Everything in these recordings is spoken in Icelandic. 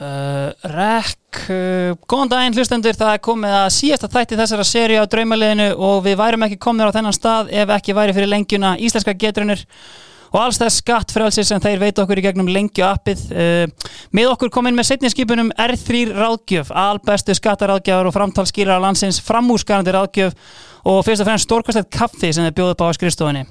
Uh, Rekk, uh, góðan daginn hlustendur, það er komið að síðasta þætti þessara séri á draumaliðinu og við værum ekki komnir á þennan stað ef ekki væri fyrir lengjuna íslenska getrunir og alls þess skattfrælsir sem þeir veit okkur í gegnum lengju appið uh, með okkur komin með setninskipunum R3 ráðgjöf, albestu skattaráðgjafar og framtalskýrar landsins framúsgarandi ráðgjöf og fyrst og fremst stórkvæmstætt kaffi sem þeir bjóðu upp á skrifstofunni.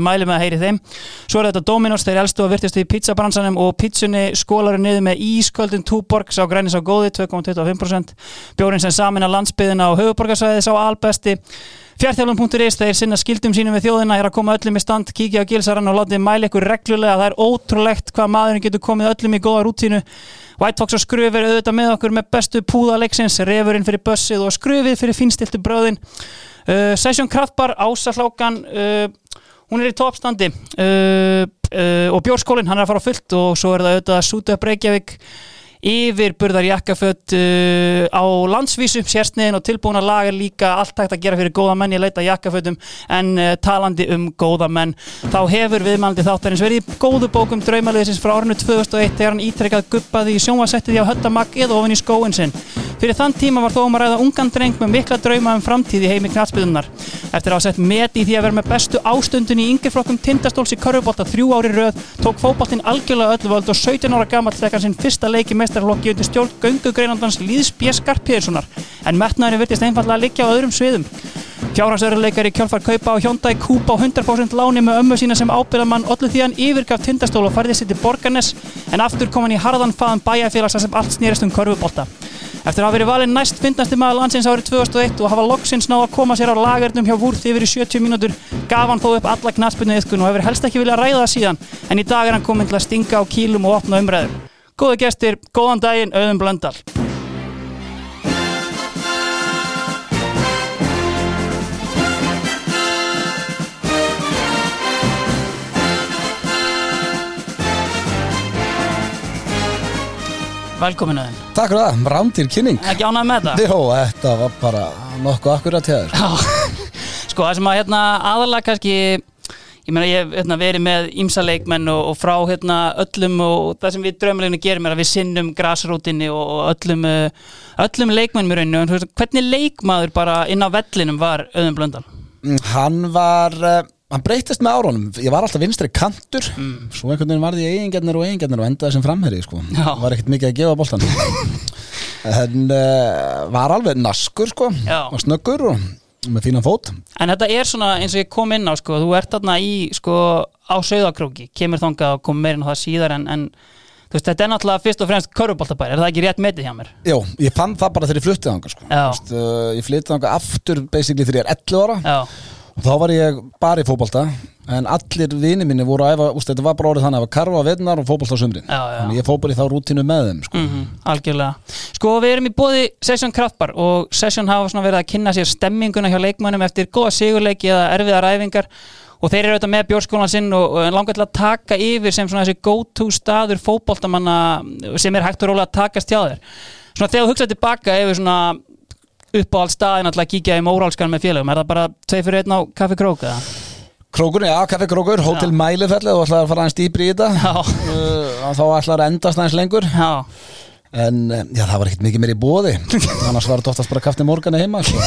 Mælum með að heyri þeim. Svo er þetta Dominos, þeir elstu og virtustu í pizzabransanum og pizzunni skólaru niður með ísköldin túborg sá grænis á góði 2,25% bjórin sem samin að landsbyðina og höfuborgarsvæði sá albesti. Fjartjálfum.is, þeir sinna skildum sínum við þjóðina er að koma öllum í stand, kíkja á gilsarann og látið mæla ykkur reglulega, það er ótrúlegt hvað maðurinn getur komið öllum í góða rútínu. White Fox og Skröfur auðvitað með okkur með bestu púðaleiksins, refurinn fyrir bussið og skröfið fyrir finstiltu bröðin uh, Session Kraftbar, Ásaflókan uh, hún er í toppstandi. Uh, uh, og Bjórskólinn, hann er að fara á fullt og svo er það auðvitað að súta upp Reykjavík yfir burðar jakkafött uh, á landsvísu sérstniðin og tilbúna lag er líka allt hægt að gera fyrir góða menn ég leita jakkafötum en uh, talandi um góða menn þá hefur viðmælandi þáttarins verið í góðu bókum draumaliðisins frá árinu 2001 þegar hann ítrekkað guppaði í sjónvasettið á höttamak eða ofin í skóin sinn fyrir þann tíma var þó um að ræða ungan dreng með mikla drauma um framtíð í heimi knatsbyðunar eftir að hafa sett met í því að vera með bestu ástundin í yngjaflokkum tindastóls í körfubólta þrjú ári röð tók fókbóltinn algjörlega öllu völd og 17 ára gammal þegar sinn fyrsta leiki meistarflokki undir stjórn göngugreinandans Líðs B. Skarpíðurssonar en metnaðurinn virtist einfallega að liggja á öðrum sviðum. Fjárhagsöruleikari Kjálfar Kaupa á Hjóndæ Kúpa á 100% láni með ömmu sína sem ábyrðamann ollu því hann yfirgaf tindastól og farði sér til Borgarnes en aftur kom hann í harðan faðan bæjarfélags sem allt snýrist um körfubólta. Eftir að hafa verið valinn næst fyndnasti maður landsins árið 2001 og hafa loksins ná að koma sér á lagernum hjá Vúrð yfir í 70 mínútur gaf hann þó upp alla knaspinu yðkun og hefur helst ekki viljað ræða það síðan en í dag er hann komin til að stinga á kílum og opna umræður. Góðu gestir, góðan daginn, auðum blöndal. Velkomin auðum. Takk fyrir það, rándir kynning Ekki ánægð með þetta? Jó, þetta var bara nokkuð akkurat Já, sko það sem að hérna aðalega kannski ég meina ég hef hérna, verið með ímsa leikmenn og, og frá hérna öllum og það sem við drömmuleginu gerum er að við sinnum grasrútinni og, og öllum uh, öllum leikmennum í rauninu en hvernig leikmaður bara inn á vellinum var Öðum Blöndal? Mm, Hann var, uh, hann breytist með árunum. Ég var alltaf vinstri kantur. Svo einhvern veginn varði ég eigingarnir og eigingarnir og endaði sem framherri sko. Var ekkert mikið að gefa boltan En uh, var alveg naskur sko. Já. Og snöggur og með fínan fót. En þetta er svona eins og ég kom inn á sko, þú ert þarna í sko á Sauðakróki, kemur þangað og kom meirinn á það síðar en, en veist, þetta er náttúrulega fyrst og fremst körfuboltabær, er það ekki rétt metið hjá mér? Jó, ég fann það bara þegar ég fluttið þangað sko. Uh, Ég flyttið þangað aftur basically þegar ég er 11 ára. Já, og þá var ég bara í fótbolta en allir vini minni voru að æfa úst, þetta var bara orðið þannig að það var karfa á veðnar og fótbolta á já. þannig ég fór bara í þá rútinu með þeim sko. mm algjörlega. Sko við erum í bóði Session Kraftbar og Session hafa svona verið að kynna sér stemminguna hjá leikmannum eftir góða sigurleiki eða erfiðar æfingar og þeir eru auðvitað með bjórskólan sinn og, og langar til að taka yfir sem svona þessi go-to staður fótboltamanna sem er hægt og rólega að takast hjá þér. Svona þegar þú hugsaði tilbaka yfir svona upp á all staðin alltaf að kíkja í mórálskan með félagum, er það bara tvei fyrir einn á kaffi krók eða? Krókur, já, kaffi Krókur, Hótel Mælifelli þú ætlaði að fara aðeins dýpri í þetta. Uh, þá ætlaði að endast aðeins lengur. Já, en uh, já, það var ekkert mikið mér í bóði annars var þetta oftast bara kafti morgani heima sko.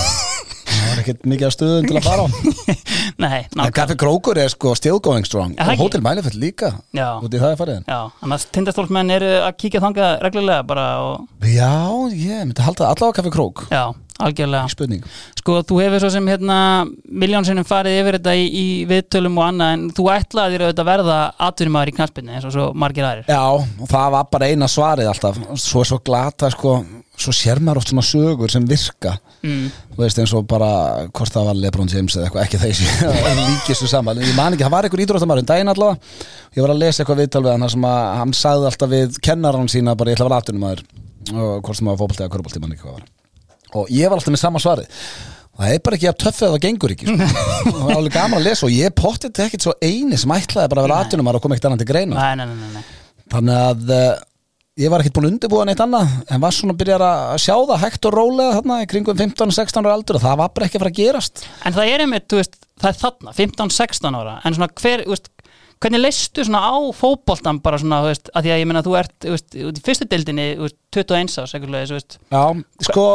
það var ekkert mikið að stöðum til að fara á. Nei, en kaffi Krókur er sko still going strong. Og ekki? Hótel Mælifelli líka út í það er farið Já, þannig að tindastólsmenn eru að kíkja þangað reglulega bara og, já, ég myndi halda það allavega kaffi Krók. Já, algjörlega. Sko, þú hefur svo sem hérna miljónsinnum farið yfir þetta í, í viðtölum og annað en þú ætlaði þér auðvitað að verða atvinnumæður í knastbyrni eins og svo margir aðrir. Já, og það var bara eina svarið alltaf. Svo er svo glata, sko Svo sér maður oft svona sögur sem virka. Mm. Þú veist eins og bara Hvort það var Lebron James eða eitthvað Ekki þessi líkist þessu saman. En Ég man ekki, það var einhver ídróttamæður Dæin allavega. Ég var að lesa eitthvað viðtal við hann sem að Hann sagði alltaf við kennarann sína Bara ég ætla að vera aðtunumæður Og hvort sem það var fótbolti Og ég var alltaf með sama svarið Það er bara ekki að töffið að það gengur ekki sko. Það var alveg gaman að lesa Og ég pottið ekkert svo eini sem ætlaði bara að vera aðtunumæður Og kom ekkert annan til greina Nei, nei, nei. Þannig að uh, ég var ekkert búin að undirbúa neitt annað en var svona að byrja að sjá það hægt og rólega þarna í kringum 15-16 ára aldur og það var bara ekki að fara að gerast En það er einmitt, veist, það er þarna, 15-16 ára en svona hver, veist, hvernig leistu svona á fótboltan bara svona, þú veist, að því að ég meina þú ert, þú veist, út í fyrstu deildinni, þú veist, 21 ás, eitthvað, þú veist, Já, sko,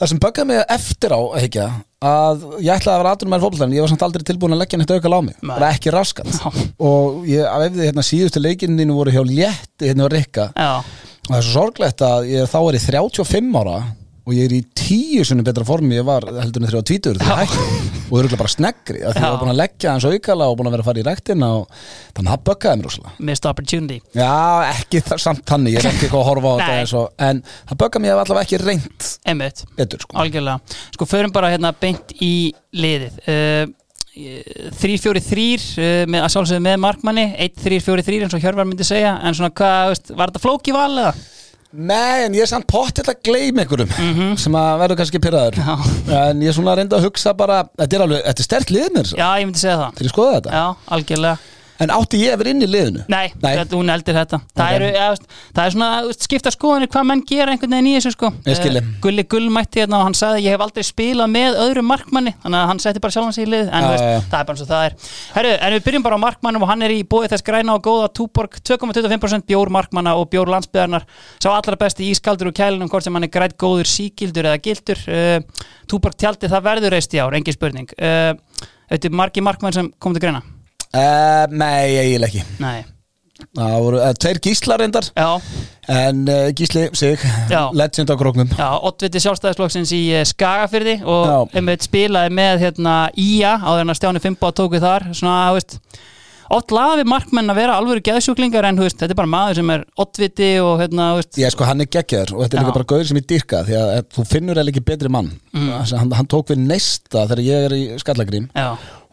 það sem böggaði mig eftir á, ekki að ég ætlaði að vera aðtunum með fólklæðin, ég var samt aldrei tilbúin að leggja neitt aukal á mig, Nei. bara ekki raskat. Og ég, af eftir hérna síðustu leikinu voru hjá létti hérna á Rikka. Já, og það er svo sorglegt að ég, þá er ég 35 ára og ég er í tíu sinni betra formi ég var heldur en ég var tvítur ég og það er bara snegri að því ég Já. var búin að leggja hans aukala og búin að vera að fara í ræktina og þannig að það böggaði mér rosalega. Missed opportunity. Já, ekki það, samt þannig, ég er ekki eitthvað að horfa á þetta en það böggaði mér að allavega ekki Einmitt, betur sko. algjörlega. Sko, förum bara hérna beint í liðið. Uh, 3-4-3 uh, með, að sjálfsögðu með markmanni. 1-3-4-3 eins og Hjörvar myndi segja. En svona hvað, veist, var þetta flóki val eða? Nei, en ég er samt pottill að gleyma einhverjum sem að verður kannski pyrraður. Já. en ég er svona að reynda að hugsa bara þetta er alveg, þetta er stert lið mér Já, ég myndi segja það. Þegar ég skoða þetta. Já, algjörlega en átti ég vera inn í liðinu? Nei, Nei. Þetta, hún eldir þetta. Það, eru, ja, það er svona skipta skoðanir hvað menn gera einhvern veginn í þessu sko. Eh, þig. Gulli Gull mætti hérna og hann sagði ég hef aldrei spilað með öðrum markmanni. Þannig að hann setti bara sjálfan sig í lið en þú veist, já. það er bara eins og það er. Herru, en við byrjum bara á markmannum og hann er í bóði þess græna og góða Túborg 2,25% bjór markmanna og bjór landsbyðarnar sá allra besti ískaldur og kælunum hvort sem hann er grætt góður síkildur eða gildur. Uh, Túborg tjaldi það verður reist í ár, engin spurning. Uh, Þetta er margi markmann sem kom til greina uh, Nei, eiginlega ekki. Nei, Það voru uh, tveir gíslar reyndar. Já. En uh, gísli sig, Já. legend á króknum. Já, oddviti sjálfstæðisflokksins í eh, Skagafyrði og Já. einmitt spilaði með hérna Ía á þeirna Stjáni Fimbo tók við þar. Svona, þú veist oft laði markmenn að vera alvöru geðsjúklingar en þú veist, þetta er bara maður sem er oddviti og hérna, þú veist, Ég sko, hann er geggjaður og þetta er Já. líka bara gauður sem ég dyrka því að eh, þú finnur eða ekki betri mann. Mm. hann, hann tók við neista þegar ég er í skallagrím já,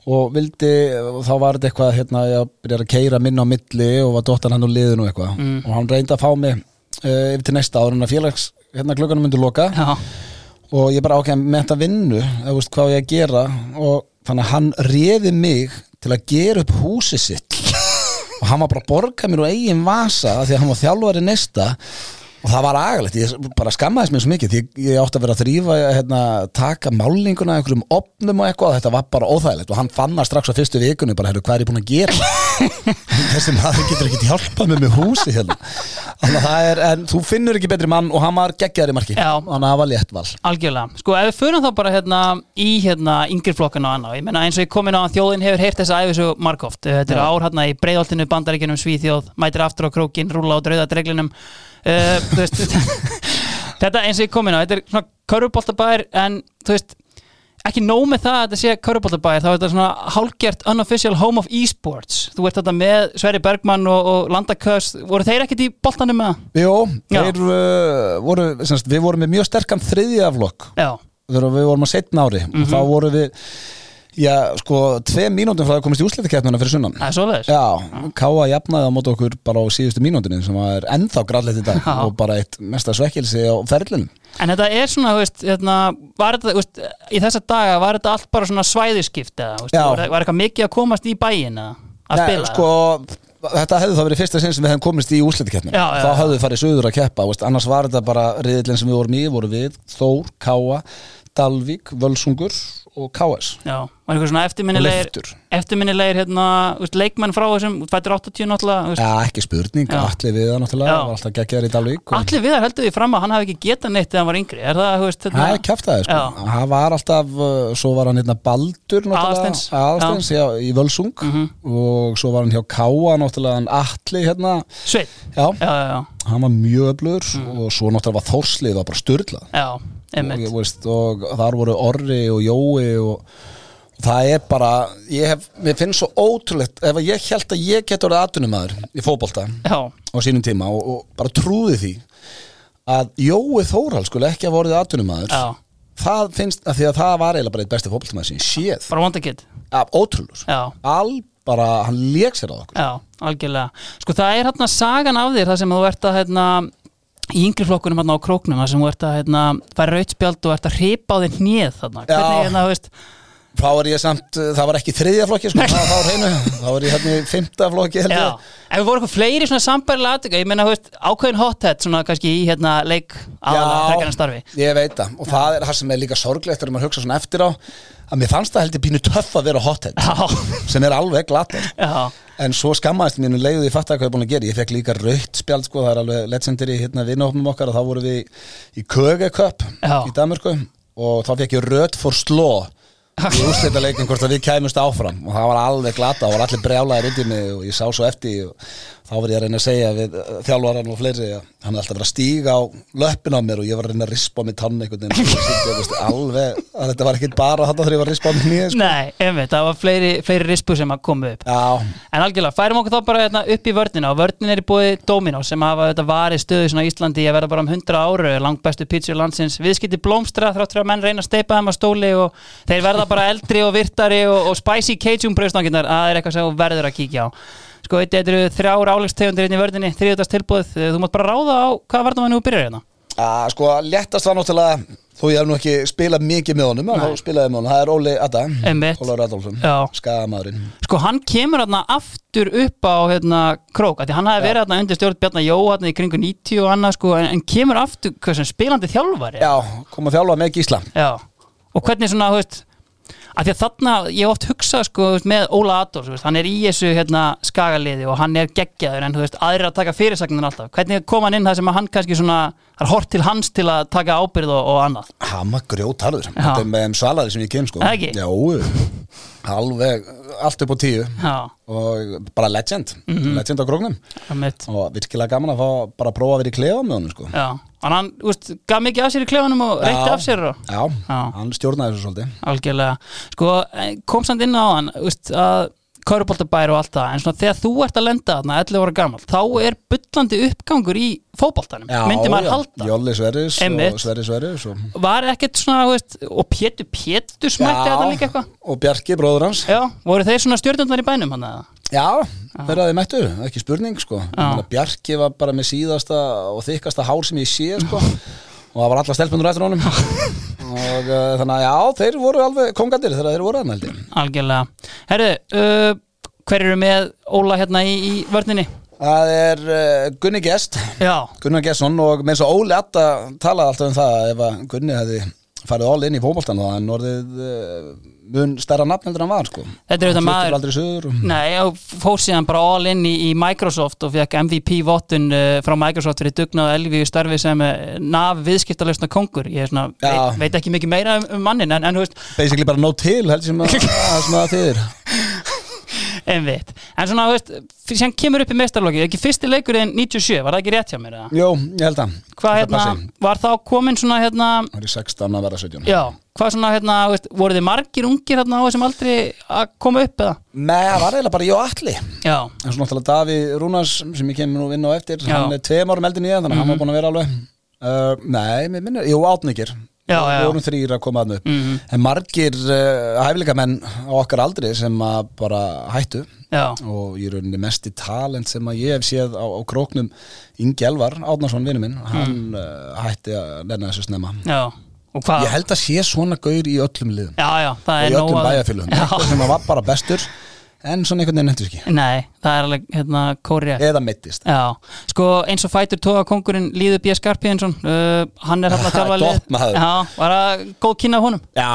og vildi, og þá var þetta eitthvað hérna, ég byrjar að keira minna á milli og var dóttan hann úr liðinu eitthvað. Mm. og hann reyndi að fá mig uh, yfir til næsta ára en að félags hérna klukkanum myndi loka. Já, og ég bara ákveðum með þetta vinnu eða veist hvað ég að gera? Og þannig að hann réði mig til að gera upp húsið sitt. Og hann var bara að borga mér úr eigin vasa því að hann var þjálfari næsta og það var agalegt, ég bara skammaðist mér svo mikið því ég átti að vera að þrýfa hérna, taka málninguna einhverjum opnum og eitthvað, þetta var bara óþægilegt. Og hann fann það strax á fyrstu vikunni, bara hefur hvað er ég búin að gera? Þessi maður getur ekki hjálpað mér með húsi hérna. Þannig að er, en þú finnur ekki betri mann og hann var geggjaður í marki. Já. þannig að það var létt val. Algjörlega. Sko, ef við förum þá bara hérna í hérna yngri flokkana og annað, ég menna eins og ég komin á að þjóðin á á þú veist þetta eins og ég komin á, þetta er svona körfuboltabæir en þú veist ekki nóg með það að þetta sé körfuboltabæir þá er þetta svona hálgert unofficial home of esports þú ert þetta með Sverri Bergmann og, og Landakös, voru þeir ekkert í boltanum með það? Jó, Já. þeir uh, voru, semst, við vorum með mjög sterkan þriðjaflokk þegar við vorum að setna ári Mhm. og þá voru við já, sko, tvei mínútum frá að komast í úsleitakeppnuna fyrir sunnan. Það er svoleiðis. Já, Káa jafnaði á móti okkur bara á síðustu mínútinu sem er ennþá græðlegt í dag Já. og bara eitt mesta svekkilsi á ferlinum. En þetta er svona, þú veist, hérna, var þetta, þú veist, í þessa daga var þetta allt bara svona svæðiskipt eða, þú veist, var, var eitthvað mikið að komast í bæin að Nei, spila? sko, þetta hefði þá verið fyrsta sinn sem við hefum komist í já, þá hefðu við farið söður að keppa annars var þetta bara riðillin sem við vorum í voru við, Þór, Káa Dalvík, Völsungur og KS Já, var eitthvað svona og eftirminnilegir, eftirminnilegir, hérna, leikmenn frá þessum, fættir 80 náttúrulega, veist, Já, ekki spurning, Já. allir við það náttúrulega Já. var alltaf geggjaður í Dalvík og- allir viðar heldur því fram að hann hafi ekki getað neitt þegar hann var yngri, er það, þú veist, Það er kæftæði, sko. Hann var alltaf uh, svo var hann hérna Baldur já, í Völsung. Mhm. og svo var hann hjá Káa náttúrulega hann Atli hérna. Sveit, já, já, já, já, hann var mjög öflugur Mhm. og svo náttúrulega var Þórslið var bara styrlað já, og, veist, og þar voru Orri og Jói og, og það er bara ég hef, mér finnst svo ótrúlegt ef að ég held að ég get orðið atvinnumæður í fótbolta já, á sínum tíma og, og bara trúði því að Jói Þóral skulle ekki hafa orðið atvinnumæður já, það finnst, að því að það var eiginlega bara eitt besti fótboltamæður sem ég séð. Bara vondakid, af ótrúlur já, all bara, hann lék sér á okkur. Já, algjörlega. Sko það er hérna sagan af þér það sem þú ert að hérna í yngri flokkunum hérna á króknum sem þú ert að hérna færa rautspjald og ert að hripa á þér hnið þarna. Hvernig hérna, þú veist, Þá er ég samt, uh, það var ekki þriðja flokki sko, það var hreinu, þá var ég hérna í fymta flokki held Já, ég. en við vorum eitthvað fleiri svona sambærilega aðtöka, ég meina, þú veist, ákveðin hothead svona kannski í hérna leik aðalega starfi. ég veit það. Og það er það sem er líka sorglegt þegar maður hugsa svona eftir á að mér fannst það heldur pínu töff að vera hothead Já, sem er alveg glatar já, en svo skammaðist mér leiðu því fatt að hvað ég búin að gera. Ég fekk líka rautt spjald sko, það er alveg legendary hérna vinnahopnum okkar. Og þá vorum við í Köge Cup Já. í Danmörku. Og þá fekk ég rautt for sló í úrslita leikin hvort að við kæmust áfram. Og það var alveg glata og var allir brjálaðir í mig og ég sá svo eftir og þá var ég að reyna að segja við uh, þjálfaran og fleiri að hann er alltaf verið að stíga á löppin á mér og ég var að reyna að rispa á mig tann einhvern veginn. Ég alveg að þetta var ekki bara þetta þegar ég var að rispa á mig nýja sko. nei, einmitt, það var fleiri, fleiri rispu sem að koma upp. Já, En algjörlega, færum okkur þá bara hérna, upp í vörnina og vörnin er í búið Dominó sem hafa þetta varið stöðu svona í Íslandi að verða bara um 100 áru, langt bestu pítsur landsins. Viðskipti blómstra þrátt fyrir að menn reyna að steipa þeim að stóli og þeir verða bara eldri og virtari og, og spicy Sko, þetta eru þrjár álegstegundir inn í vörninni, þriðutast tilbúið, þú mátt bara ráða á hvað varðum að nú byrjar hérna. Að sko léttast var náttúrulega þó ég hef nú ekki spilað mikið með honum en þá spilaði með honum, það er Óli Adda. Ólaur Adolfsson, skagamæðurinn Sko hann kemur hérna aftur upp á hérna krók, því hann hafi verið hérna undir stjórn Bjarnar Jó hérna í kringu 90 og annað sko, en, en kemur aftur sem spilandi þjálfari. Já, kom að þjálfa með Gísla. Já. og hvernig svona, þú veist af því að þarna, ég oft hugsað sko með Óla Adolfs, þú veist, hann er í þessu hérna skagaliði og hann er geggjaður en þú veist, aðrir að taka fyrirsagnin alltaf. Hvernig kom hann inn það sem að hann kannski svona er hort til hans til að taka ábyrð og, og annað? Hann var grjótarður, þetta er með þeim svalari sem ég kem sko? Já, alveg allt upp á tíu. Já, og bara legend, legend á gróknum og virkilega gaman að fá bara að prófa að vera í klefa með honum sko. Já, en hann, þú veist, gaf mikið af sér í klefanum og reytti af sér og Já, Já. hann stjórnaði þessu svolítið. Algjörlega. Sko, kom samt inn á hann veist, að kauruboltabæri og allt það en svona þegar þú ert að lenda þarna 11 ára gammal þá er byllandi uppgangur í fótboltanum, myndi maður halda. Jolli Sverris Einmitt. og Sverri Sverris og, var ekkert svona, þú veist, og Pétur Pétur smætti þetta líka eitthvað? og Bjarki bróður hans. Já, voru þeir svona stjórnundar í bænum hann eða? Já, þeir að þið mættu, ekki spurning sko. Bjarki var bara með síðasta og þykkasta hár sem ég sé sko. Og það var alla stelpunur eftir honum. Og uh, þannig að já, þeir voru alveg kongandir þegar þeir voru aðnældi algjörlega, herru uh, hver eru með Óla hérna í, í vörninni? Það er uh, Gunni Gest. Já, Gunnar Gesson og með svo Óli Atta talaði alltaf um það að ef að Gunni hefði farið all inn í fótboltan þá hann orðið uh, mun stærra nafn heldur en hann var sko. Þetta er auðvitað maður aldrei og... Nei, fór síðan bara all in í, í Microsoft og fekk MVP-vottun uh, frá Microsoft fyrir dugnað elvi starfi sem uh, naf viðskiptalöfna kongur. Ég er svona, veit, veit ekki mikið meira um, um mannin en, en basically bara no til heldur sem að, að, sem að þýðir einmitt. En svona, þú veist, sem kemur upp í meistarlokki ekki fyrsti leikurinn 97, var það ekki rétt hjá mér eða? Jó, ég held að. Hvað hérna, var þá komin svona hérna, Það er 16 að vera 17 já, hvað svona hérna, veist, voru þið margir ungir hérna á þessum aldrei að koma upp eða? Nei, það var eiginlega bara ég og Alli Já, En svo náttúrulega Daví Rúnars sem ég kemur nú inn á eftir Já. Hann er tveim árum eldin í það, þannig að hann var búin að vera alveg uh, Nei, mér minnir, jú, átningir Já, já. Vorum þrýr að koma að upp Mhm. En margir uh, hæfileika menn á okkar aldri sem að bara hættu já, og ég er rauninni mesti talent sem að ég hef séð á, á króknum Ingi Elvar, Átnarsson vinnu minn hann Mm. uh, hætti að lenna þessu snemma? Ég held að sé svona gaur í öllum liðum og í öllum. Eitthvað sem að var bara bestur en svona einhvern veginn nefndur ekki Nei, það er alveg hérna kórið eða mittist Já, sko eins og fætur tóga kongurinn Líður B. Skarpíðinsson uh, hann er hérna að tjálfa lið. Já, var það góð kynna af honum Já,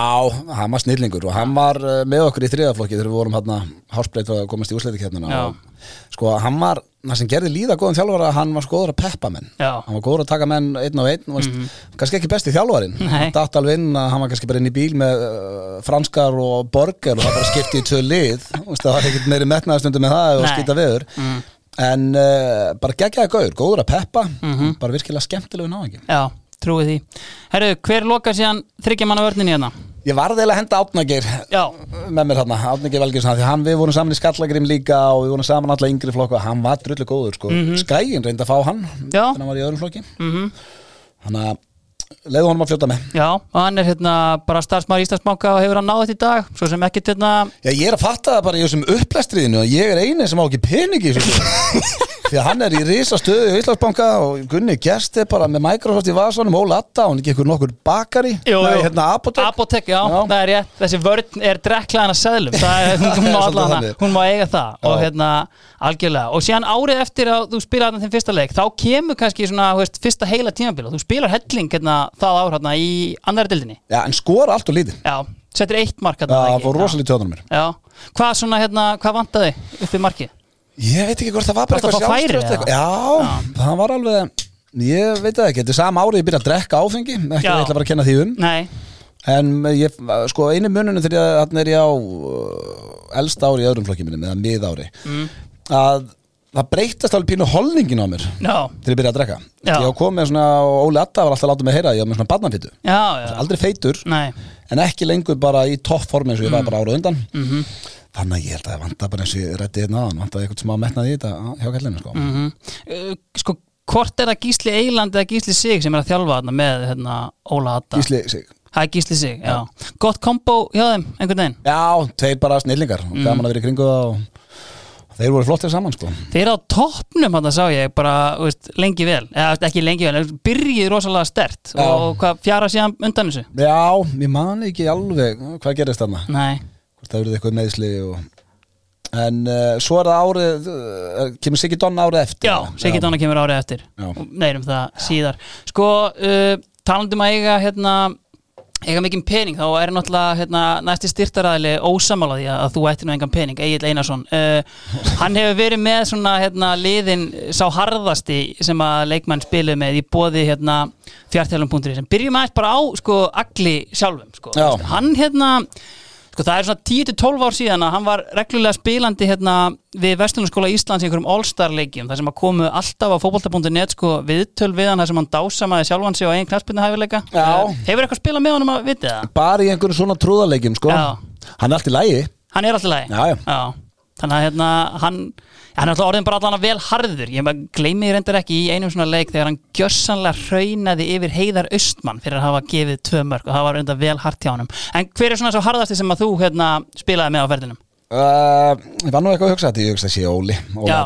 hann var snillingur og hann var uh, með okkur í þriðaflokki þegar við vorum hérna hásbreyt að komast í úrsleitikernina Já. og sko hann var, það sem gerði líða góðan þjálfara hann var sko góður að peppa menn. Já. hann var góður að taka menn einn og einn mm kannski ekki besti þjálfarin datt alveg inn að hann var kannski bara inn í bíl með uh, franskar og borger og það bara skipti í tvö lið. Það var ekkert meiri metnaðastundu með það og skýta veður. Mm. en uh, bara geggjaði gaur, góður að peppa Mhm. bara virkilega skemmtilegu náðingi Já, trúið því. Herru, hver lokar síðan þryggja manna vörninni hérna? Ég varði eiginlega að henda átnageir Já, með mér hérna, Átniki Velgjursson því hann, við vorum saman í Skallagrim líka og við vorum saman alla yngri flokku og hann var drullu góður sko. Skæin reyndi að fá hann. Já. þannig að hann var í öðrum flokki mhm þannig að leiðu honum að fljóta með Já, og hann er hérna bara starfsmaður Íslandsbanka og hefur hann náðið þetta í dag Svo sem ekkert hérna Já, ég er að fatta það bara í þessum upplestriðinu og ég er eini sem á ekki peningi í. því að hann er í risa stöðu í Íslandsbanka og Gunni Gerst er bara með Microsoft í vasanum Óla Atta, hún er ekki nokkur bakari. Jú, Nei, jú. hérna Apotek Apotek, já, Já. það er rétt. Þessi vörn er dreklaðan að seðlum. Það er, hún, má Svolítið allan, þannig. hún má eiga það. Og hérna, algjörlega. Og síðan árið eftir að þú spilar þarna þinn fyrsta leik þá kemur kannski svona, þú veist, fyrsta heila tímabil og þú spilar helling hérna, það ár hérna, í annari dildinni Já, en skora allt og lítið. Já, setur eitt mark hérna, það ekki? fór rosalega tjóðanum mér. Já, hvað svona, hérna, hvað vantaði uppið markið? Ég veit ekki hvort það var bara að færi, sjálfstraust eitthvað. Já, það var alveg Ég veit það ekki, þetta er sama árið ég byrja að drekka áfengi ekki að Já. ég ætla bara að kenna því um. Nei, En ég, sko, einu mununum þegar er ég á uh, elsta ári í öðrum flokki minni, eða mið ári Mm. að það breytast alveg pínu holningin á mér já, þegar ég byrja að drekka. Já. Ég komið með svona, og Óli Atta var alltaf að láta mig heyra, ég var með svona barnafittu. Já, já. Aldrei feitur, Nei, en ekki lengur bara í toppformi eins og ég Mm. var bara ára undan. Mhm Þannig að ég held að það vanta bara eins og ég reddi hérna aðan Vanta eitthvað smá metnaði í þetta á- hjá kallinu sko. mm Sko, hvort er það Gísli Eiland eða Gísli Sig sem er að þjálfa þarna með hérna, Óla Hatta? Gísli sig er Gísli Sig, já. Gott kombo hjá þeim, einhvern veginn. Já, tveir bara snillingar Mm. Gaman að vera í kringu og þeir voru flottir saman sko. Þeir á toppnum hann sá ég bara veist, lengi vel, eða ekki lengi vel byrjið rosalega stert Já. og hvað fjara síðan undan þessu? Já, ég man ekki alveg hvað gerist þarna Nei, það verið eitthvað meðsli og... en uh, svo er það árið uh, kemur Siggi Donna árið eftir já, Siggi Donna kemur árið eftir Já. neyrum það síðar Sko, uh, talandum að eiga hérna eiga mikið pening, þá er náttúrulega hérna, næsti styrtaræðili ósamála því að þú ættir nú engan pening, Egil Einarsson hann hefur verið með svona hérna, liðin sá harðasti sem að leikmann spiluð með í bóði hérna, fjartjálum.ri sem byrjum aðeins bara á sko, agli sjálfum sko. Já. hann hérna Sko það er svona 10-12 ár síðan að hann var reglulega spilandi hérna við Vestlunarskóla Íslands í einhverjum All-Star leikjum þar sem að komu alltaf á fótbolta.net sko viðtöl við hann þar sem hann dásamaði sjálfan sig á einn knarspinni hæfileika Já. Hefur eitthvað spilað með honum að vitið það? bara í einhverjum svona trúðarleikjum sko. Já. hann er allt í lægi Hann er alltaf lægi Já, já. Þannig að hérna hann hann er alltaf orðin bara allan að vel harður ég gleymi því reyndar ekki í einum svona leik þegar hann gjörsanlega raunaði yfir heiðar austmann fyrir að hafa gefið tvö mörg og það var reyndar vel hart hjá honum en hver er svona svo harðasti sem að þú hérna, spilaði með á ferðinum? uh, ég var nú eitthvað að hugsa þetta ég hugsa að sé Óli, Já,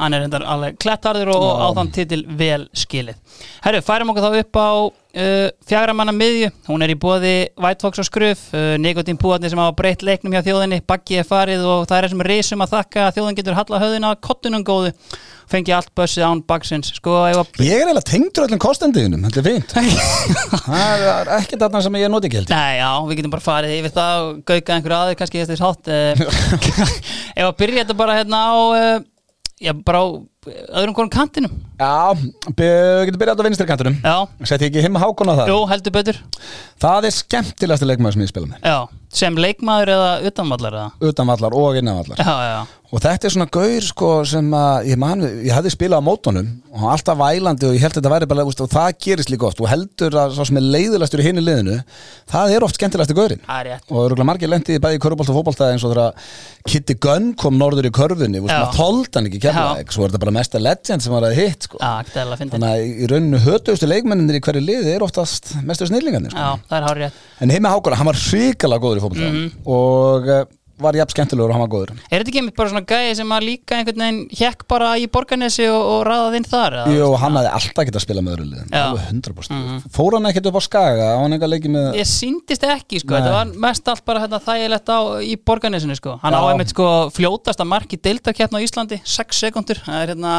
hann er reyndar alveg klettarður og Já. á þann titil vel skilið Herru, færum okkur þá upp á uh, fjagramanna miðju, hún er í bóði White Fox og Skruf, uh, Nikotín Púarni sem hafa breytt leiknum hjá þjóðinni, Baggi er farið og það er þessum risum að þakka að þjóðin getur halla höfðina að kottunum góðu. Fengi allt bössið án baksins. Sko, að ég er eiginlega tengdur öllum kostendiðunum þetta er fínt. Það er ekkert þarna sem ég noti ekki ég. Nei, já, við getum bara farið yfir það og gauka einhverju aðeins kannski þess hátt eh, Ef að byrja þetta bara hérna á eh, já, bara öðrum konum kantinum. Já, við getum byrjað á vinstri kantunum Já, Setti ekki himma hákon á það jú, heldur betur. Það er skemmtilegasti leikmaður sem ég spila með. Já, sem leikmaður eða utanvallar eða? Utanvallar og innanvallar. Já, já, Og þetta er svona gaur sko sem að ég, man, ég hefði spilað á mótunum og alltaf vælandi og ég held að þetta væri bara úst, og það gerist líka oft og heldur að svo sem er leiðilastur í hinni liðinu það er oft það er rétt. Og örgulega margir lendi bæði í körubólta og fótbolta eins og þegar Kitty Gunn kom norður í körfunni og Bara mesta legend sem var að hitt sko. Þannig að í rauninu hötuðustu leikmenninir í hverju liði er oftast mestu snillingarnir sko. En heimi Hákona, hann var hrikalega góður í fótbolta Mhm. og uh, var jafn skemmtilegur og hann var góður Er þetta ekki einmitt bara svona gæði sem að líka einhvern veginn hjekk bara í borgarnesi og, og raðað inn þar? eða? Jú, hann hafði alltaf getað að spila með öðru liðin Já. alveg 100% Fór hann ekkert upp á skaga á hann eitthvað leikið með Ég síndist ekki sko, þetta var mest allt bara hérna, þægilegt á í borgarnesinu sko Hann á Já. einmitt sko fljótasta mark í deildarkeppn á Íslandi, 6 sekundur Það er hérna,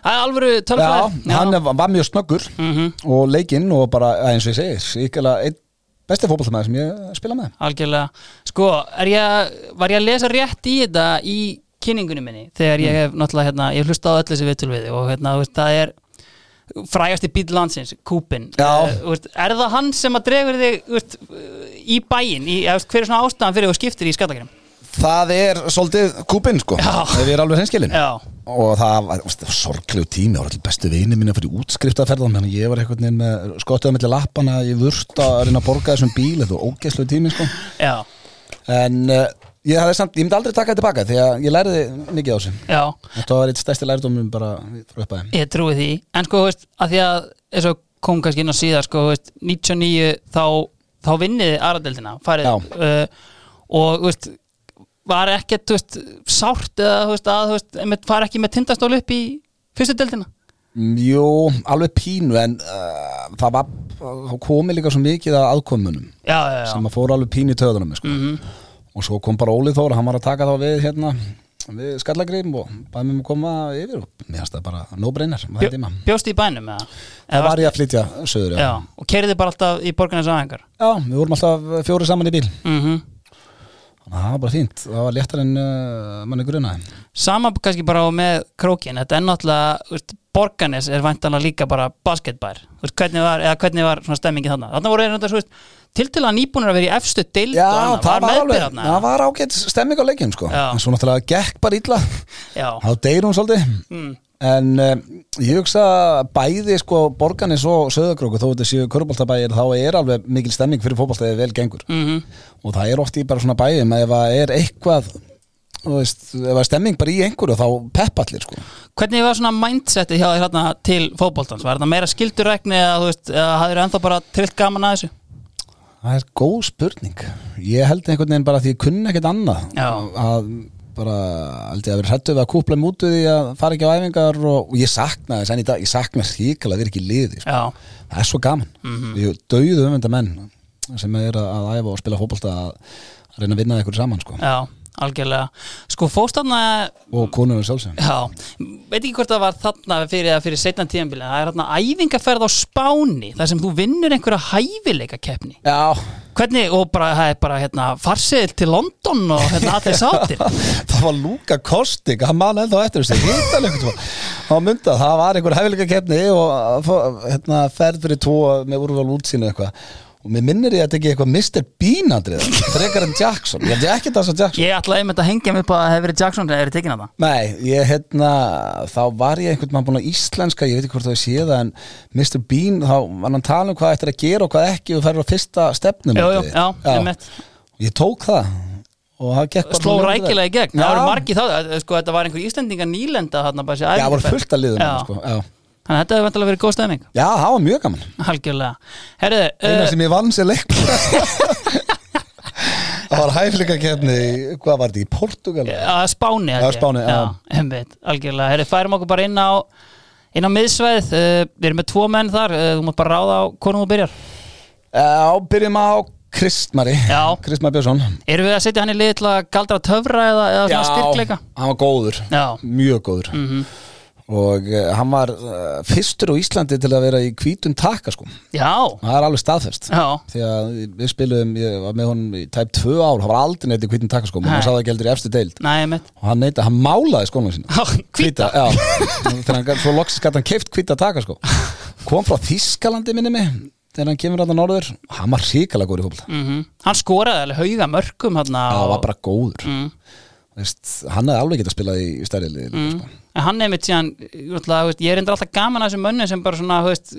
það er alvöru Já, tölfræði hann er- var mjög snöggur Mhm. og leikinn og bara, eins og ég segi síkala einn besti fótboltamæður sem ég spila með Algjörlega, sko, ég, var ég að lesa rétt í þetta í kynningunni minni þegar ég hef náttúrulega, hérna, ég hef hlustað á öllu þessi viðtöl við og hérna, veist, það er frægasti bíl landsins, Kúpin Já. Eh, veist, er það hann sem að dregur þig veist, í bæinn, í, hver er svona ástæðan fyrir þú skiptir í skallakrinum? Það er svolítið kúpinn sko. Já. ef ég er alveg hreinskilin og það var sorglegu tími. Það var allir bestu vini mín að fyrir útskriftaferðan að ég var einhvern veginn með skottuða mellir lappana í vurst að reyna að borga þessum bíl. Þetta var ógeðslegu tími sko. Já, en uh, ég, samt, ég myndi aldrei taka þetta tilbaka því að ég læriði mikið á þessu. Já. Þetta var eitt stærsti lærdómum bara frá upphæðum Ég trúi því, en sko, veist, að því að eins og kom kannski inn á síðar, sko, veist, 99 þá, þá vinniði aðradeldina, farið. Uh, og, veist, var ekkert, þú veist, sárt eða, þú veist, að, þú veist, fara ekki með tindastól upp í fyrstu deildina Jú, alveg pínu en uh, það var, komi líka svo mikið að aðkomunum Já, já, já sem að fóra alveg pínu í töðunum sko. Mhm. og svo kom bara Ólið Þór hann var að taka þá við hérna við skallagrim og bæði mig um að koma yfir og mér finnst það bara no-brainer með Bjó, tíma. Bjóst í bænum eða? það var ég að flytja söður og kerði bara alltaf í borgarnes aðengar já, við vorum alltaf fjóri saman í bíl mm þannig var bara fínt, það var léttar en uh, manni grunaði. Sama kannski bara á með krókin Þetta er náttúrulega, borgarnes er væntanlega líka bara basketbær. Hvernig var, eða hvernig var svona stemmingin þarna? Þarna voru einhvern veginn, til til að nýbúnir að vera í efstu deild Já, og annað, það var, alveg, þarna? það var ágætt stemming á leikjum sko. Já. en svo náttúrulega gekk bara illa. Já, þá deyr hún svolítið. Mm, en um, ég hugsa bæði sko borganis og söðagróku þó þetta séu köruboltabæir þá er alveg mikil stemming fyrir fótboltaði vel gengur mm og það er oft í bara svona bæjum ef það er eitthvað veist, ef það er stemming bara í einhverju þá pepp allir sko Hvernig var svona mindseti hjá þér hérna til fótboltans? Var þetta meira skildurækni eða, þú veist, eða hafðir ennþá bara trillt gaman að þessu? það er góð spurning ég held einhvern veginn bara því ég kunni ekkert annað Já. að bara ég að vera hrættu við að kúpla mútu því að fara ekki á æfingar og, og ég sakna þess en í dag, ég sakna ríkala að vera ekki í liði sko. Það er svo gaman mm -hmm. við dauðu umvenda menn sem er að, æfa og spila að, að reyna að vinna eitthvað saman sko. já, algjörlega. Sko fóst þarna og konunum sjálfsögum Já, veit ekki hvort það var þarna fyrir, fyrir setna tíðanbílinn það er þarna æfingaferð á Spáni þar sem þú vinnur einhverja hæfileika keppni já, Hvernig, og bara, það er bara hérna farsiðil til London og hérna allir sátir það var Luka Kostik hann man ennþá eftir þessi hittalegt á mynda, það var einhver hæfileika keppni og hérna, ferð fyrir tvo með úrval útsýnu eitthvað og mér minnir ég að þetta ekki eitthvað Mr. Bean andrið frekar en Jackson, ég held ég ekki það svo Jackson. Ég ætlaði einmitt að hengja mig upp að það hefur verið Jackson eða hefur tekin að það Nei, ég hérna þá var ég einhvern mann búin að íslenska ég veit ekki hvort það sé það en Mr. Bean þá var hann að tala um hvað ættir að gera og hvað ekki og ferður á fyrsta stefnum Jú, jú, já, einmitt. Ég tók það. Það Sló rækilega í gegn, það voru margi þá sko, þetta var einhver Íslendinga nýlenda þarna Já, það voru fullt að liðum sko. Já. Þannig að þetta hefur vantilega verið góð stefning Já, það var mjög gaman. Algjörlega. Herðu, Eina uh, sem ég vann sér leik Það var hæfleika kefni Hvað var þetta í Portugal? að Spáni Já, ég. Spáni, já. algjörlega, herri, færum okkur bara inn á inn á miðsveið, uh, við erum með tvo menn þar, uh, þú mátt bara ráða á konum þú byrjar. Já, byrjum á Kristmari Já. Kristmar Björnsson. Erum við að setja hann í lið til að galdra töfra eða, eða styrkleika? hann var góður. Já, Mjög góður. Mm og uh, hann var uh, fyrstur á Íslandi til að vera í hvítum taka sko. Já, það er alveg staðfest. Já. Því að við spilum, ég var með honum í tæp tvö ár, hann var aldrei neitt í hvítum taka sko og Nei. hann sagði ekki heldur í efstu deild. Næ, mitt og hann neita, hann málaði skónum sína hvíta, já, þegar hann gat- svo loksist gæti hann keift hvíta taka sko. Kom frá Þískalandi minni mig þegar hann kemur hann norður, hann var ríkala góður í fólk mm hann skoraði alveg hauga mörgum hann Já, hann hefði alveg getað spilað í stærri liði mm. sko. en hann er mitt síðan ég er endur alltaf gaman að þessum mönnum sem bara svona, veist,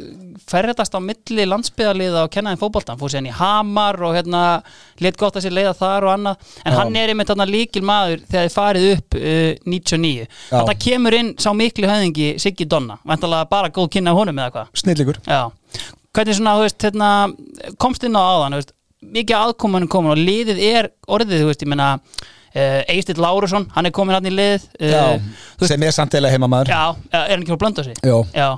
ferðast á milli landsbyðarliða og kenna þeim fótboltan fór síðan í Hamar og hérna let gott að sér leiða þar og annað en Já. hann er einmitt þarna líkil maður þegar þið farið upp uh, 99 Já. þetta kemur inn sá miklu höfðingi Siggi Donna, vantalega bara góð kynna honum eða hvað snilligur Já, hvernig svona, þú veist, hérna, komst inn á áðan, þú veist, mikið aðkomunum komin og liðið er orðið, þú veist, ég meina, uh, Eistill Lárusson, hann er komin hann í lið, uh, Já, veist, sem er samt eða heima maður já, er hann ekki frá Blöndósi? Já. Já,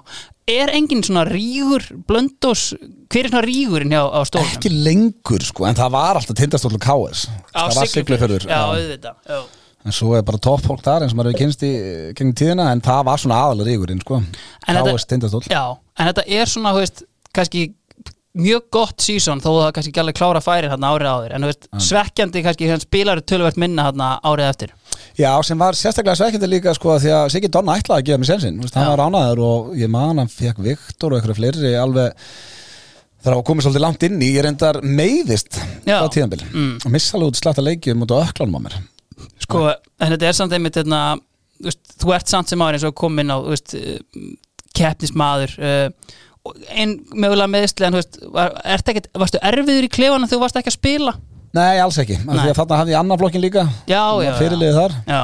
er engin svona rígur Blöndós, hver er svona rígurinn hjá á stólnum? ekki lengur sko, en það var alltaf tindastóll og KS Á það var siglufjörður Já, auðvitað, já. en svo er bara toppfólk þar eins og maður hefur kynst í gengum tíðina, en það var svona aðalega ríkurinn sko, En þetta- KS tindastóll Já, en þetta er svona, þú veist, kannski mjög gott sísón þó það kannski ekki alveg klára færir hérna árið áður. En þú veist, svekkjandi kannski spilar tölvert minna hérna árið eftir. Já, sem var sérstaklega svekkjandi líka sko því að Siggi Donna ætlaði að gefa mér sensin hann var ánaður og ég man hann fekk Viktor og eitthvað fleiri alveg þegar hann komið svolítið langt inn í. Ég reyndar meiðist á tíðanbil Mm. og missa alveg út slatta leikjum út á öklanum á mér. Sko, en þetta er samt einmitt hérna, þú, ert samt sem áður eins og á þú veist, uh, keppnismadur uh, og ein mögulega meðsli en þú veist, var, ekkit, varstu erfiður í klefanum þegar þú varst ekki að spila? Nei, alls ekki, því að þarna hafði ég annan flokkin líka. Fyrirliðið þar. Já,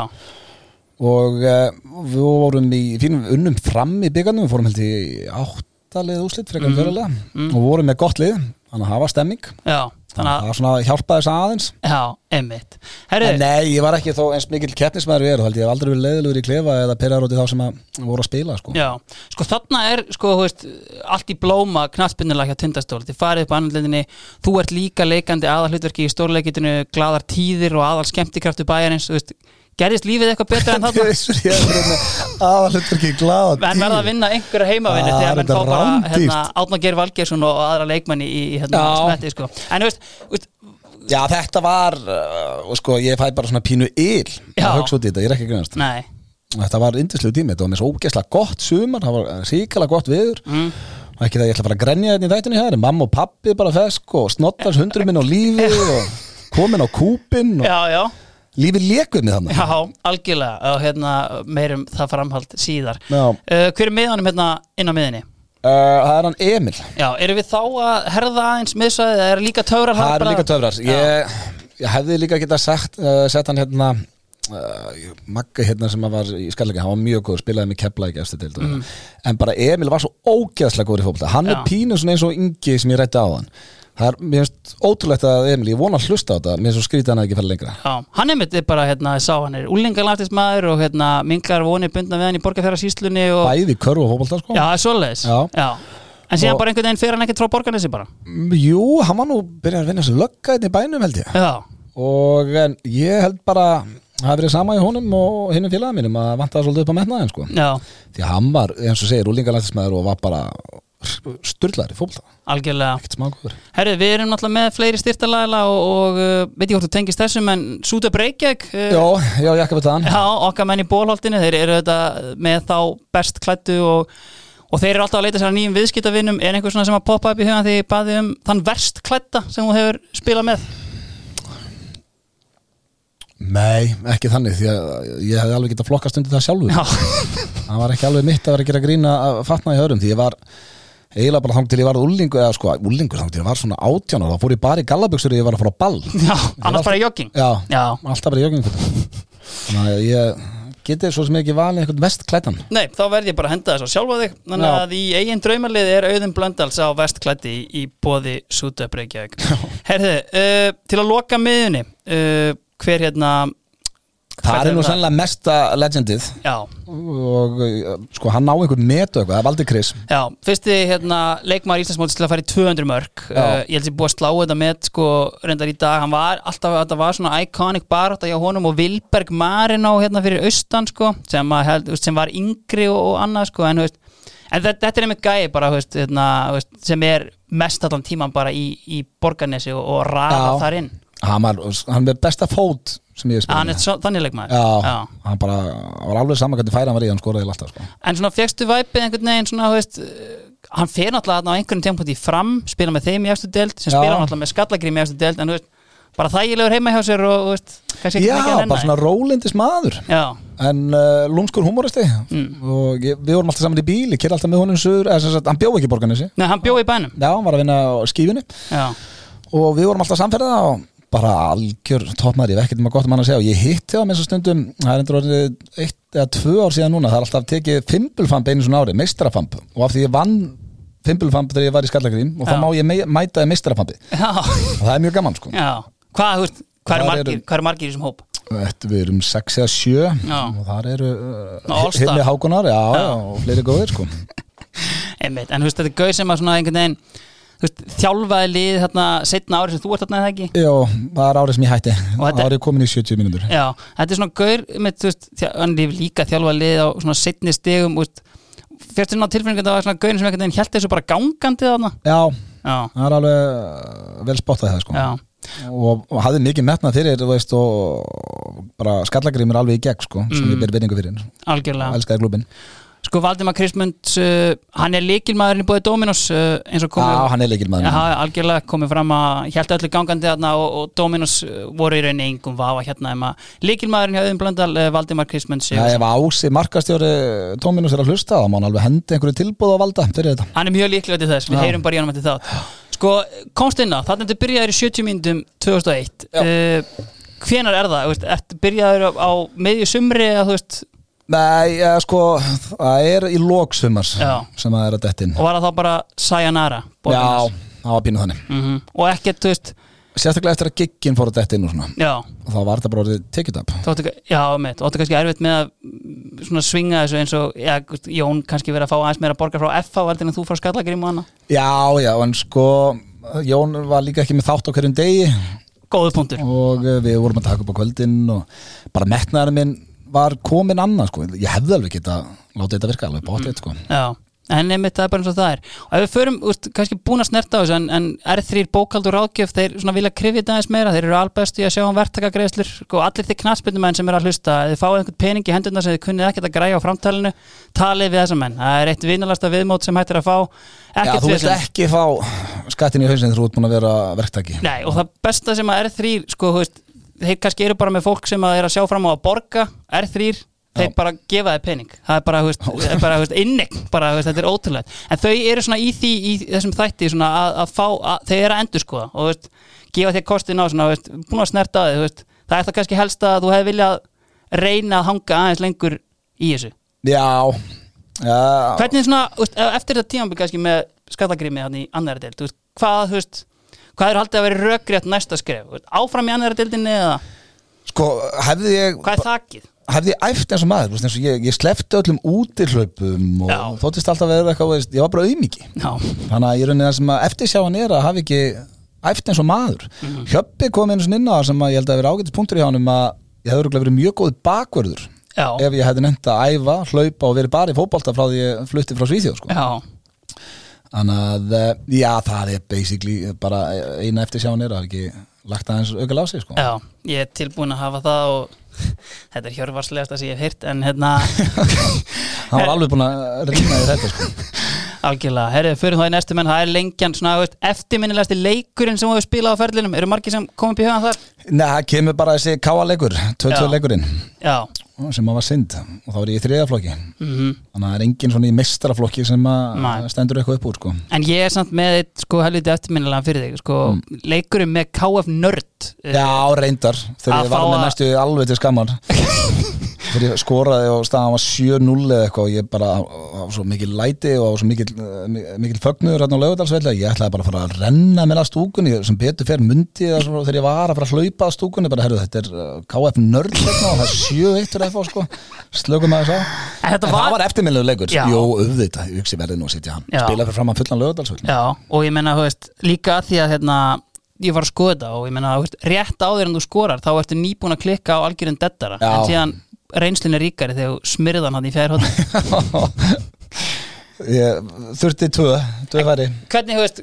og uh, við vorum í fínum unnum fram í byggarnum við fórum held í áttalið úslit frekar mm fyrirlega Mm. og vorum með gott lið þannig að hafa stemming já. Þannig að, það var svona hjálpaði þess aðeins. Já, einmitt. Herri, en nei, ég var ekki þó eins mikill keppnismæður við erum, held ég. Hef aldrei verið leiðilegur í klefa eða perjar út í þá sem að voru að spila sko. Já, sko þarna er sko, þú veist, allt í blóma knattspinnulega hjá tindastól, þið farið upp á annarlendinni þú ert líka leikandi aðal hlutverki í stórleikitinu, gladar tíðir og aðal skemmtikraftu bæjarins, þú veist gerðist lífið eitthvað betra en þarna? Aðalhutur ekki glada en verða að vinna einhverja heimavinni Ah, þegar menn fá er bara hérna, Átna Geir Valgeirsson og aðra leikmanni í, hérna, smetti sko. en þú veist, Já, þetta var, uh, og sko, ég fæ bara svona pínu yl að hugsa út í þetta, ég er ekki grunast nei, Þetta var indislegu tími, þetta var með svo ógeðslega gott sumar, það var ríkala gott viður mm, og ekki það ég ætla að fara að grenja þetta í þættinu hér mamma og pappi bara fesk og snottars hundru minn á lífi og komin á kúpin og já, já lífið lékuð með þannig Já, algjörlega. Og hérna, meirum það framhald síðar. Uh, Hver er miðanum hérna inn á miðinni? Uh, það er hann Emil, Já, erum við þá að herða aðeins miðsvæðið er líka töfrar það eru líka töfrar. Ég, ég hefði líka getað sagt uh, sett hann hérna Magga hérna sem að var í skallega hann var mjög góð, spilaði með kepla ekki eftir til mm. en bara Emil var svo ógeðslega góður í fólkta hann Já. er pínu eins og Ingi sem ég rætti á hann það er, mér finnst ótrúlegt að Emil, ég vona að hlusta á þetta mér finnst svo skrítið að hann að ekki fara lengra. Já, hann er mitt bara, hérna, sá hann er úlingalartismæður og hérna, mingar vonir bundna við hann í borgarfjara og bæði í körfu og fótbolta sko. Já, það er svoleiðis. Já. En síðan Og- bara einhvern veginn fyrir hann ekkert frá borgarnesi bara. Mm, Jú, hann var nú byrjað að vinna sem lögga hérna í bænum held ég. Já, og en ég held bara það hafi verið sama í honum og hinnum félagum mínum að vanta svolítið upp á metnaðin sko. Já, því hann var, eins og segir, úlingalættismæður og var bara styrlaður í fólkta algjörlega. Herri, við erum náttúrulega með fleiri styrtalæla og, og uh, veit ég hvort þú tengist þessum en Súta Breykjæk uh, Já, já, ég ekki við það. Já, okkar menn í bólholtinu, þeir eru þetta með þá best klættu og, og þeir eru alltaf að leita sér að nýjum viðskiptavinnum er einhver svona sem að poppa upp í hugan því baði um þann verst klætta sem þú hefur spilað með? Nei, ekki þannig því að ég hefði alveg getað flokkast undir það sjálfur. Já, það var ekki alveg mitt að vera að gera grína að fatna í hörum því ég var eiginlega bara þang til ég var úlingu eða sko, úlingu þang til ég var svona átjánar þá fór ég bara í gallabuxur og ég var að fara á ball. Já annars bara jogging? Já, Já, alltaf bara í jogging. Þannig að ég getið svo sem ekki valið einhvern vest klættan nei, þá verð ég bara að henda þess að sjálfa þig. Þannig Já. að í eigin draumalið er auðum blöndals á vestklætti í, í bóði Súta Breykjavík Herði, uh, til að loka miðunni uh, hver hérna Það er nú það? sennilega mesta legendið. Já, og uh, sko hann á einhvern metu eitthvað, það Valdi Kris Já, fyrsti hérna, leikmaður Íslandsmótis til að fara í 200 mörg uh, Ég held sér búið að slá þetta með sko, reyndar í dag, hann var alltaf þetta var svona iconic barátta hjá honum og Vilberg Marino hérna fyrir austan sko, sem, að, held, sem var yngri og, og annað sko, en, veist, en þetta, þetta er einmitt gæi bara veist, hérna, veist, sem er mest allan tíman bara í, í borgarnesi og, og raða Já. þar inn. Hann var, hann er besta fót sem ég spilað er svo, þannig leikmaður. Já, hann bara var alveg saman hvernig færi hann var í, hann skoraði alltaf sko. En svona fegstu væpið einhvern veginn svona, veist, uh, hann fer náttúrulega á einhvern tímpúti fram, spila með þeim í eftir deild sem Já. spila náttúrulega með skallagrím í eftir deild en þú veist, bara þægilegur heima hjá sér og veist, Já, bara svona rólindis maður. Já, en uh, lúmskur humoristi Mm. og ég, við vorum alltaf saman í bíl ég kyrði alltaf með honum eða sem sagt, hann bjóð ekki borganessi hann bjóði í bænum. Já, hann var að vinna á skífunni. Já, og við vorum alltaf samferða og bara algjör toppmaður, ég veit ekkert maður gott um hann að segja. Og ég hitti á með þessar stundum það er endur orðið eitt eða tvö ár síðan núna það er alltaf tekið fimbulfamp einu svona ári meistrafamp og af því ég vann fimbulfamp þegar ég var í Skallagrím og þá má ég mei- mæta í meistrafampi og það er mjög gaman sko. Hvað, veist, hvað Þar eru margir, í þessum hóp? Við erum sex eða sjö. Já. og þar eru uh, All-Star. Hilmi Hákonar, já, Já. og fleiri góðir sko. Einmitt, en þú veist, þetta er gauð sem að svona einhvern veginn veist, þjálfaði lið þarna setna árið sem þú ert þarna eða ekki? Já, það er árið sem ég hætti. Þetta- Árið komin í 70 mínútur. Já, þetta er svona gaur með, þú veist, hann er líka þjálfa lið á svona setni stegum, þú veist. Fyrst svona tilfinningu þetta var svona gaurin sem einhvern veginn held þessu bara gangandi þarna? Já, Já, það er alveg uh, vel spottað það sko. Já, og, hafði mikið metnað fyrir veist, og bara skallagrimur alveg í gegn sko, sem Mm. ég ber vinningu fyrir. Algjörlega Sko Valdimar Kristmunds, uh, hann er líkilmaðurinn í búið Dominos uh, eins og Já, komið hann er leikil maður Já, algjörlega komið fram að held öllu gangandi þarna og, og Dominos uh, voru í rauninni engum vafa hérna um að líkilmaðurinn hjá Auðun Blöndal, uh, Valdimar Kristmunds Já, ef Ási markastjóri Tóminus er að hlusta þá má hann alveg hendi einhverju tilbúð á valda fyrir þetta. Hann er mjög líklega til þess, við Já. heyrum bara í honum eftir það sko, komst inn á, þannig að þetta byrjaður í 70 mínútum 2001 Já. uh, hvenar er það, ertu byrjaður á, á meðju sumri eða þú veist Nei, ja, sko, það er í lóksumars Já. sem það er að dettin. Og var það þá bara Sayonara Já, það var pínu þannig. Mm og ekkert, þú veist sérstaklega eftir að gigginn fór að detta inn og svona. Já, og þá var þetta bara orðið take it up þú áttu, já, mitt, þú áttu kannski erfitt með að mm, svona svinga þessu eins og já, þú veist, Jón kannski verið að fá aðeins meira borgar frá FH heldur en þú frá skallagrim og annað. Já, já, en sko Jón var líka ekki með þátt á hverjum degi. Góðu punktur. Og eh, við vorum að taka upp á kvöldin og bara metnaðar minn var komin annað sko, ég hefði alveg geta látið þetta virka alveg bóttið sko. Já, en einmitt það er bara eins og það er. Og ef við förum, úst, kannski búin að snerta á þessu en, en R3 bókaldur ráðgjöf, þeir vilja krifja þetta aðeins meira, þeir eru albest í að sjá um verktakagreiðslur og allir þeir knastbyrnumenn sem eru að hlusta þið fáið einhvern pening í hendurna sem þið kunnið ekkert að græja á framtalinu, talið við þessa menn. Það er eitt vinalasta viðmót sem hættir að fá. Já, þú vilt ekki fá skattin í hausin þegar þú ert búin að vera verktaki. Nei, og það besta sem að R3 sko, veist, þeir kannski eru bara með fólk sem að er að sjá fram á að borga R3 þeir bara gefa þeir pening. Það er bara, þú veist, innig bara, þú veist, þetta er ótrúlega en þau eru svona í því í þessum þætti svona að, að fá, að, þeir eru að endur skoða og þú veist, gefa þér kostin á svona, þú veist, búin að snerta þið, þú veist. Það er það kannski helst að þú hefði viljað reyna að hanga aðeins lengur í þessu. Já, já. Hvernig svona, þú veist, eftir þetta tímambil kannski með skallagrimi hann í annari deild, þú veist, hvað, þú veist hvað er haldið að vera rökrétt næsta skref áfram í annari deildinni eða Sko, hefði ég hvað er þakkið? hefði ég æft eins og maður, veist, eins og ég, ég slefti öllum útihlaupum og Já. þóttist alltaf að vera eitthvað, veist, ég var bara auðmiki þannig að ég raunin það sem að eftirsjáan er að hafa ekki æft eins og maður Mhm. Hjöppi kom inn á það sem að ég held að vera ágætis punktur í hánum að ég hefði verið mjög góð bakvörður já, ef ég hefði nefnt að æfa, hlaupa og verið bara í fótbolta frá því ég flutti frá Svíþjóð sko. Já, þannig að, eh, já, það er basically bara eina eftirsjáan er að hafa ekki lagt aðeins aukal á sig sko. já, ég er tilbúin að hafa það og þetta er hjörfarslegasta sem ég hef heyrt en hérna, hann var alveg búin að rýna í þetta sko. algjörlega herrið, fyrir það í næstu menn, það er lengjan svona, veist, eftirminnilegasti leikurinn sem þú hefur spilað á ferlinum, eru margir sem komið upp í hugan þar? Nei, það kemur bara þessi káaleikur 2-2 Já. leikurinn Já, sem að var synd. Og þá er ég í þriðaflokki mhm. Þannig að það er engin svona í mestraflokki sem að stendur eitthvað upp úr sko. En ég er samt með eitt sko helviti eftirminnilega fyrir þig sko, leikurinn með KF Nörd eh, Já, reyndar. Þegar ég var með næstu alveg til skammar þegar ég skoraði og staðan var 7-0 eða eitthvað og ég bara á svo mikil læti og á svo mikil, eh, mikil fögnuður hérna á lögudalsvelli að ég ætlaði bara að fara að renna með að stúkunni. Sem betur fer eða svona þegar ég var að fara að hlaupa að stúkunni bara herru þetta er uh, KF nörd hérna og það er 7-1 fyrir FH sko. Slökum að En þetta En það var eftirminnlegu leikur, jú auðvitað, ég hugsi verðið nú að sitja hann. Spila fyrir fram að fullan lögudalsvelli Já, og ég hérna, var að skoða þetta og ég veist, rétt áður en þú skorar þá ertu nýbúin að klikka á algjörun dettara en síðan reynslun er ríkari þegar þú smyrðan hann í fjærhótt Ég þurfti tvö, tvö færi. Hvernig, þú veist,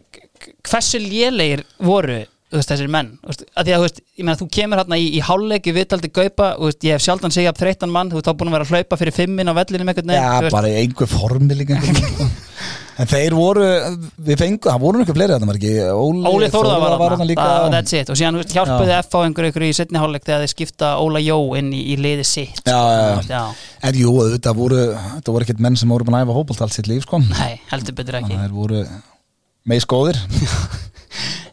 hversu lélegir voru veist, þessir menn veist, að því að veist, meina, þú kemur hérna í, í hálfleiki viðtaldi gaupa, ég hef sjaldan segja upp þreyttan mann, þú veist, þá búin að vera að hlaupa fyrir fimmin á vellinum einhvern veginn, Já, bara í einhver formi líka einhvern veginn, sko. En þeir voru, við fengu, það voru einhver fleiri þetta var ekki? Óli, Óli Þórða var þarna. þarna, líka. Það var that's it. Og síðan hjálpuði F á einhverju einhverju í setni hálfleik þegar þeir skipta Óla Jó inn í, í liði sitt Já, sko, já, já. En jú, þetta voru, þetta voru ekkert menn sem voru búin að æfa fótbolt allt sitt líf, sko. Nei, heldur betur ekki. Að þeir voru meðskóðir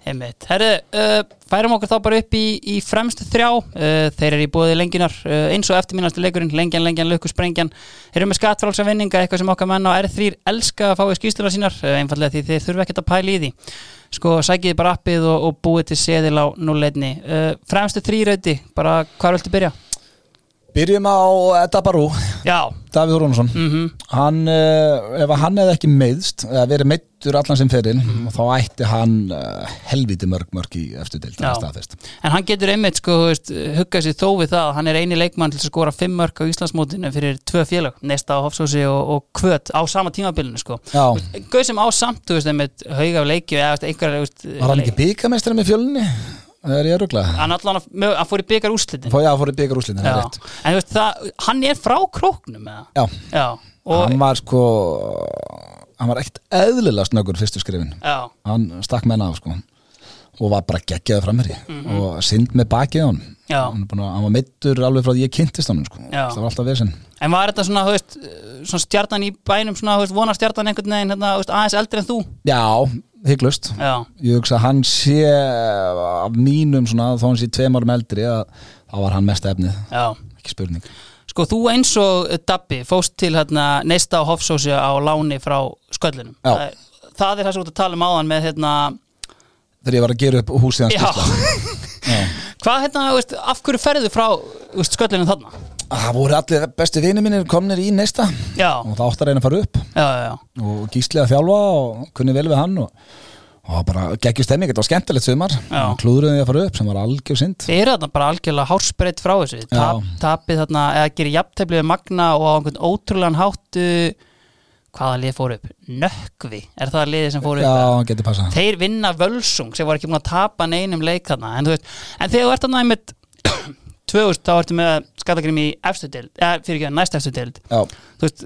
Einmitt. Herru, uh, færum okkur þá bara upp í, í fremstu þrjá uh, þeir eru í bóði lengjunar uh, eins og eftirminnastu leikurinn, lengjan, lengjan, lukku, sprengjan þeir eru með skattfrálsa vinninga, eitthvað sem okkar menn á R3 elska að fá í skýstuna sínar einfallega því þeir þurfa ekkert að pæla í því sko, sækiði bara appið og, og búið til seðil á núleitni fremstu þrýrauti, bara hvað viltu byrja? Byrjum á Edda Barú, Davíð Rúnarsson mhm. Hann, uh, ef hann hefði ekki meiðst eða verið meittur allan sem ferinn þá ætti hann uh, helviti mörg mörg í eftir staðfest. En hann getur einmitt sko, huggað sér þó við það að hann er eini leikmann til að skora fimm mörk á Íslandsmótinu fyrir tvö félag, Nesta á Hofsósi og, og Kvöt á sama tímabilinu sko. Gauð sem á samt, þú veist, einmitt haug af leiki eða veist, einhver, þú veist, var hann ekki byggamestari með fjölunni? Það er ég röglega Hann allan að, hann fór í byggar úrslitin Fó, Já, fór í byggarúslinn, það er rétt. En þú veist, það, hann er frá króknum eða? Já, Já, og, hann var sko hann var ekkert eðlilega snöggur fyrstu skrifin. Já, hann stakk menna af sko. Og var bara geggjaði framherri og synd með bakið hann Mhm. Hann, að- hann var meittur alveg frá því ég kynntist hann sko. Það var alltaf vesinn En var þetta svona, veist, svona stjarnan í bænum, svona, veist, vonar stjarnan einhvern veginn, hérna, veist, aðeins eldri en þú? já, hygglust ég hugsa að hann sé af mínum svona, þó hann sé tveim árum eldri að þá var hann mest efnið, já. ekki spurning Sko, þú eins og Dabbi fóst til hérna, neista á Hofsósi á láni frá sköllunum. Það, er- það er það sem þú tala um áðan með hérna, þegar ég var að gera upp húsið hans. Hvað hérna, veist, af hverju ferðu frá veist, sköllinu þarna? Það voru allir bestu vinir mínir komnir í neista. Já, og það átt að reyna að fara upp. Já, já, já. og gísli að þjálfa og kunni vel við hann og, og bara geggjur stemming, þetta var skemmtilegt sumar. Og klúðruði að fara upp sem var algjör synd. Þið eru þarna bara algjörlega hárspreitt frá þessu. Tap, Tapið þarna, eða gerir jafntefli við Magna og á einhvern ótrúlegan háttu hvaða lið fór upp? Nökkvi, er það liðið sem fór upp? Já, Þeir vinna völsung sem var ekki búin að tapa neinum leik þarna. En, en þegar þú ert þarna einmitt 2000 þá ertu með skallagrim í efstu dild, eða fyrir ekki næst efstu dild Já, þú veist,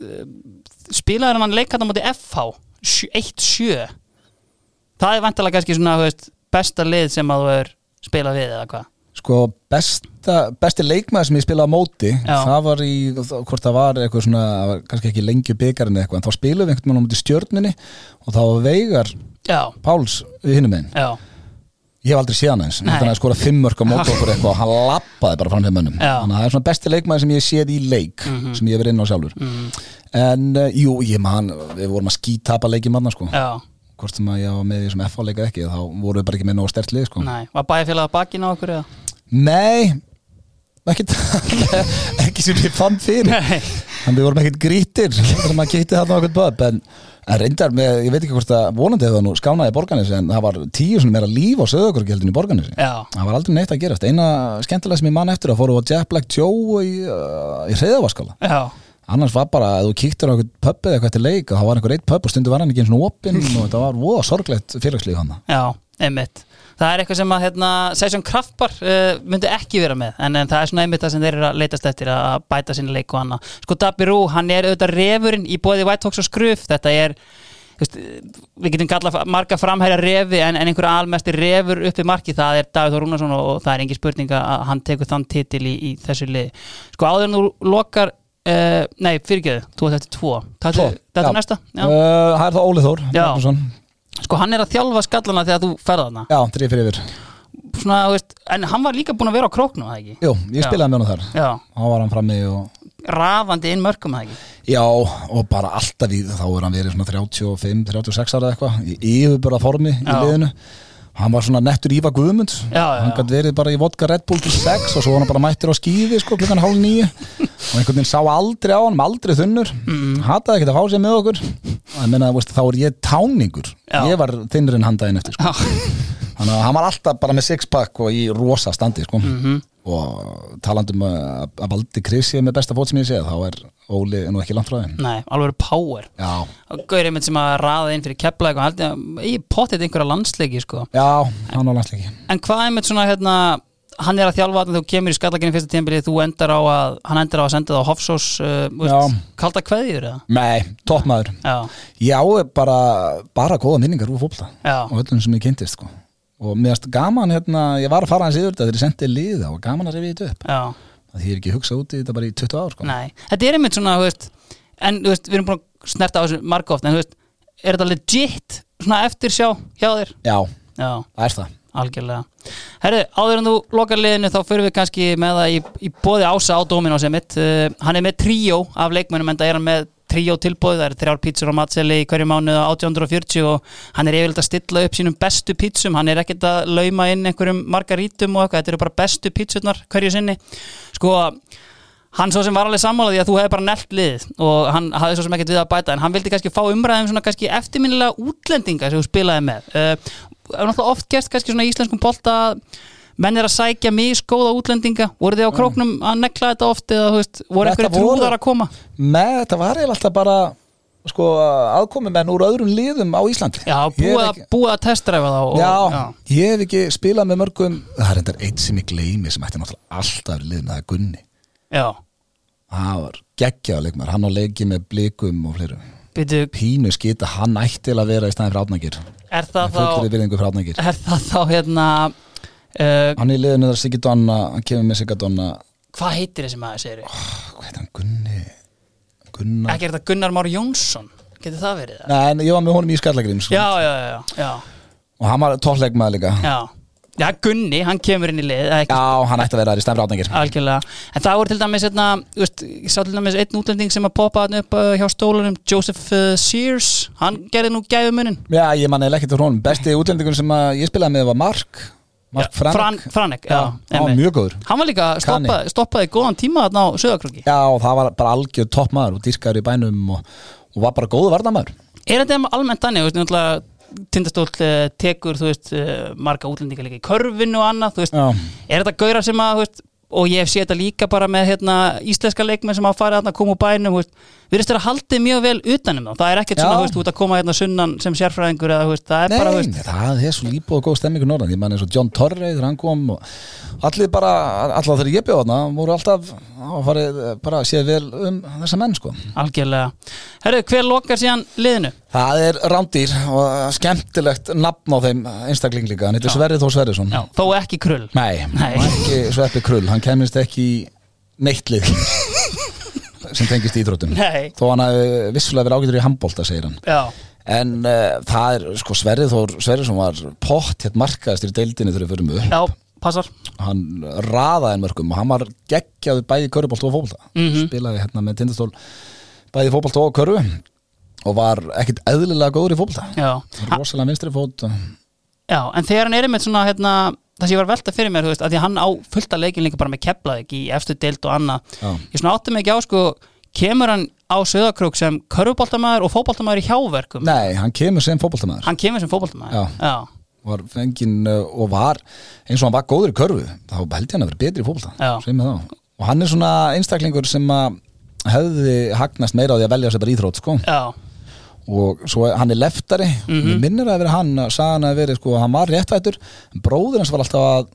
spilaður hann leik þarna móti FH sjö- 1-7 það er vantilega kannski svona veist, besta lið sem að þú er spilað við eða hvað? Sko besta, besti leikmaður sem ég spilaði á móti Já. það var í, hvort það var eitthvað svona kannski ekki lengi byggarinn eitthvað en þá spilaðum við einhvern veginn á móti stjörnunni og þá var Veigar Já, Páls við hinnum einn ég hef aldrei séð hann eins, Nei. þannig að skora fimm mörg á móti okkur eitthvað og hann lappaði bara fram þeim mönnum. Þannig að það er svona besti leikmaður sem ég séð í leik Mhm. sem ég hef verið inn á sjálfur. En uh, jú, ég man við vorum að skítapa leiki manna sko. Já, hvort sem að ég var með því sem F á leika ekki þá vorum við bara ekki með nóg stert lið sko. Næ Var bæjarfélag að bakina á okkur eða? Nei ekki, ekki sem ég fann fyrir. Nei. En við vorum ekkert grítir sem að geti þarna okkur böp en, en reyndar með, ég veit ekki hvort að vonandi hefur það nú skánaði í borganis en það var tíu svona meira líf á sögurkjöldin í borganis Já, það var aldrei neitt að gerast. Eina skemmtilega sem ég man eftir að fóru á Jack Black Joe í, uh, í reyðavaskála já, annars var bara að þú kíktir á eitthvað pöppið eitthvað til leik og það var einhver eitt pöpp og stundu var hann ekki eins og opinn og þetta var voða sorglegt félagslíf hann já, einmitt Það er eitthvað sem að hérna, Session Kraftbar uh, myndi ekki vera með en, en það er svona einmitt það sem þeir eru að leitast eftir að bæta sinni leik og annað. Sko Dabbi Rú, hann er auðvitað refurinn í bóði White Hawks og Skruf. Þetta er veist, við getum kallað marga framherja refi en, en einhverja almesti refur uppi marki það er Davíð Þór Rúnarsson og, og það er engin spurning að hann tekur þann titil í, í þessu lið sko áður en þú lokar uh, nei fyrirgeðu, þú ert eftir tvo. Já. er næsta. Já. Uh, það er það Óli Þór. Sko hann er að þjálfa skallana þegar þú ferða já, þrið fyrir yfir. Svona, þú veist, en hann var líka búin að vera á króknum það ekki? Jú, ég Já. spilaði með honum þar. Já, þá var hann frammi og rafandi inn mörgum það ekki? Já, og bara alltaf í þá er hann verið svona 35, 36 ára eða eitthvað í yfirbörða formi í Já. liðinu hann var svona nettur Ívar Guðmunds Já, já, hann gæti verið bara í vodka Red Bull til 6 og svo var hann bara mættir á skíði sko klukkan hálf nýju og einhvern veginn sá aldrei á hann, aldrei þunnur mm. hataði ekkert að fá sér með okkur meina, veist, þá er ég táningur Já. ég var þinnurinn handaðin eftir sko. þannig að hann var alltaf bara með sixpack og í rosa standi sko. Mhm. og talandum að, Valdi Chris sé með besta fót sem ég sé þá er Óli nú ekki langt frá þeim. Nei, alveg power. Já, Gaurið mitt sem að raða inn fyrir kepla eitthvað, held ég, potið einhverja landsleiki sko. já, hann á landsleiki. En hvað er mitt svona hérna hann er að þjálfa þegar þú kemur í skallaginni fyrsta tímabilið þú endar á að, hann endar á að senda það á Hofsós uh, kalda kveðjur eða? nei, toppmaður. Já, já, bara, bara góða minningar úr já, og öllum sem ég kynntist sko. og mér erst gaman hérna, ég var að fara hans yfir þetta þegar ég sendið liða og gaman að rifja þetta upp. Já það því er ekki hugsað út í þetta bara í 20 ár sko. Nei, þetta er einmitt svona, þú veist en veist, við erum búin að snerta á þessu margóft en veist, er þetta legit svona eftir sjá hjá þér? já, Já, það er það algjörlega Herri, áður en þú lokar liðinu þá fyrir við kannski með það í, í bóði ása á Dominos mitt, uh, hann er með tríó af leikmennum en það er hann með tríó tilbóð, það eru þrjár pítsur á matseli í hverju mánuð á 1840 og hann er yfirleitt að stilla upp sínum bestu pítsum hann er ekkert að lauma inn einhverjum margarítum og eitthvað, þetta eru bara bestu pítsurnar hverju sinni, sko hann svo sem var alveg sammálaði að þú hefði bara nelt lið og hann hafði svo sem ekkert við að bæta en hann vildi kannski fá umræðum svona kannski eftirminnilega útlendinga sem þú spilaði með. Uh, er náttúrulega oft gert kannski svona íslenskum bolta menn er að sækja misgóða útlendinga. Voru þið á króknum að nekla þetta oft eða veist, voru einhverju trúðar að koma? Með þetta var eiginlega alltaf bara sko, aðkomi menn úr öðrum liðum á Íslandi. Já, búið að, ekki- að testræfa þá og, já, ég hef ekki spilað með mörgum. Það er endar eitt sem ég gleymi sem ætti náttúrulega alltaf liðin, það er Gunni. Já, það var geggjaða leikmar, hann á leiki með blikum og fleiru byrju, pínu skita, hann ætti að vera í staðin fyrir átnækir er það fullri þá er það þá hérna uh, hann er í liðinu þar Siggi Donna hann kemur með Sigga Donna. Hvað heitir þessi maður segir hvað heit hann, Gunni? Gunnar? Ekki er þetta Gunnar Már Jónsson? Getur það verið? Nei, en ég var með honum í Skallagrims já, já, já, já, og hann var tóllleikmaður líka. Já. Já, Gunni, hann kemur inn í lið ekki? Já, hann ætti að vera þar í stæmri átningir Algjörlega, en það voru til dæmis hérna, þú veist, ég sá til dæmis einn útlending sem að poppa hann upp uh, hjá stólunum Joseph uh, Sears, hann gerði nú gæfumuninn. Já, ég man eða ekki til honum. Besti útlendingur sem ég spilaði með var Mark Mark Franek Fran, Franek, já, Já, mjög góður. Hann var líka stoppaði, stoppaði góðan tíma þarna á Söðakröki Já, og það var bara algjör topp maður og dýrkaður í bænum og, og var bara góðu varnamaður Er þetta almennt þannig, þú veist, náttúrulega Tindastól uh, tekur, veist, uh, marga útlendinga líka í körfinu og annað, er þetta gaurar sem að, veist, og ég séð þetta líka bara með hérna, íslenska leikmenn sem að fara að koma úr bænum, veist, við erum haldið mjög vel utanum þá, það er ekkert svona, þú veist, út að koma hérna sunnan sem sérfræðingur eða, veist, það er Nei, bara, þú veist, það er svo líbúð og góð stemmingur norðan. Ég man eins og John Torrey þegar hann kom og allir bara, allar þegar ég bjóð þarna voru alltaf að farið bara að séð vel um þessa menn sko. Algjörlega. Herru, hver lokar síðan liðinu? Það er rándýr og skemmtilegt nafn á þeim einstakling líka, hann heitir Sverrið Þór Sverrisson. Þó ekki krull. Nei, Nei. hann ekki Sveppi Krull, hann kemist ekki neitt lið sem tengist íþróttum Nei. þó hann hafi vissulega verið ágætur í handbólta segir hann Já, en uh, það er sko Sverrið Þór Sverrisson var pott hér markaðistur í deildinni þegar við förum upp já, passar. hann raðaði mörgum og hann var geggjaði bæði körubólt og fótbolta Mhm. spilaði hérna með tindastól bæði fótbolta og körfu og var ekkit eðlilega góður í fótbolta Já. rosalega vinstri fót Já, en þegar hann er einmitt svona hérna, það sem ég var velta fyrir mér, þú veist, að því hann á fullta leikin líka bara með Keflavík í efstu deild og annað Já. ég svona átti mig ekki á sko kemur hann á Söðakrók sem körfuboltamæður og fótboltamæður í hjáverkum nei, hann kemur sem fótboltamæður hann kemur sem fótboltamæður Já. Var fenginn uh, og var eins og hann var góður í körfu þá held ég hann að vera betri í fótbolta Já. Segðu mér þá. og hann er svona einstaklingur sem að hefði hagnast meira á því að velja sér bara íþrótt sko. Já. Og svo hann er leftari mm Mhm. -hmm. minnir að vera hann að sagan að verið sko, hann var réttvættur, en bróður hans var alltaf að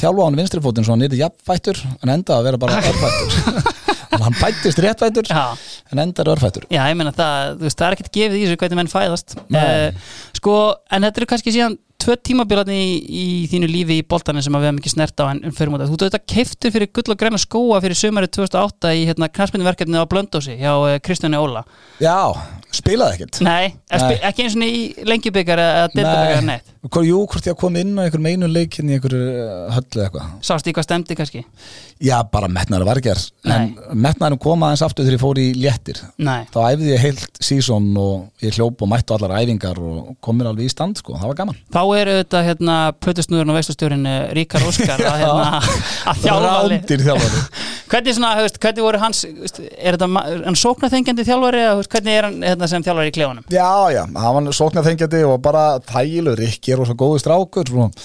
þjálfa á hann vinstri fótinn svo hann er jafnvættur, en enda að vera bara örfættur hann fættist réttvættur Já. en endar örfættur Já, ég meina það, þú veist, það er ekkert gefið í þessu hvernig menn fæðast uh, Sko, en þetta eru kannski síðan tvö tímabilarni í, í þínu lífi í boltanum sem við hefum ekki snert á en, en fyrir mútið. Þú þetta keiftur fyrir gull og græna skóa fyrir sömarið 2008 í hérna knarspinduverkefni á Blöndósi hjá uh, Kristjáni Óla Já, spilaði ekkert Nei, Nei. Nei. ekki eins og í lengjubikar eða dildabikar neitt Jú, hvort ég að koma inn á einhverjum einu leikin í einhverju höllu eitthvað. Sást í hvað stemdi kannski? Já, bara metnaður var ekki en metnaðurum kom aðeins aftur þegar ég fór í léttir. Nei, þá æfði ég heilt sísón og ég hljóp og mættu allar æfingar og kom mér alveg í stand sko, það var gaman. Þá eru þetta hérna plötusnúðurinn og veistustjórin Ríkar Óskar að, hérna, að þjálfari. Hvernig, svona, hefst, hvernig voru hans, hefst, er þetta hann sóknarþengjandi þjálfari eða hefst, hvernig er hann hérna, sem þjálfari í klefunum? Já, já, Rikki er rosa góðu strákur og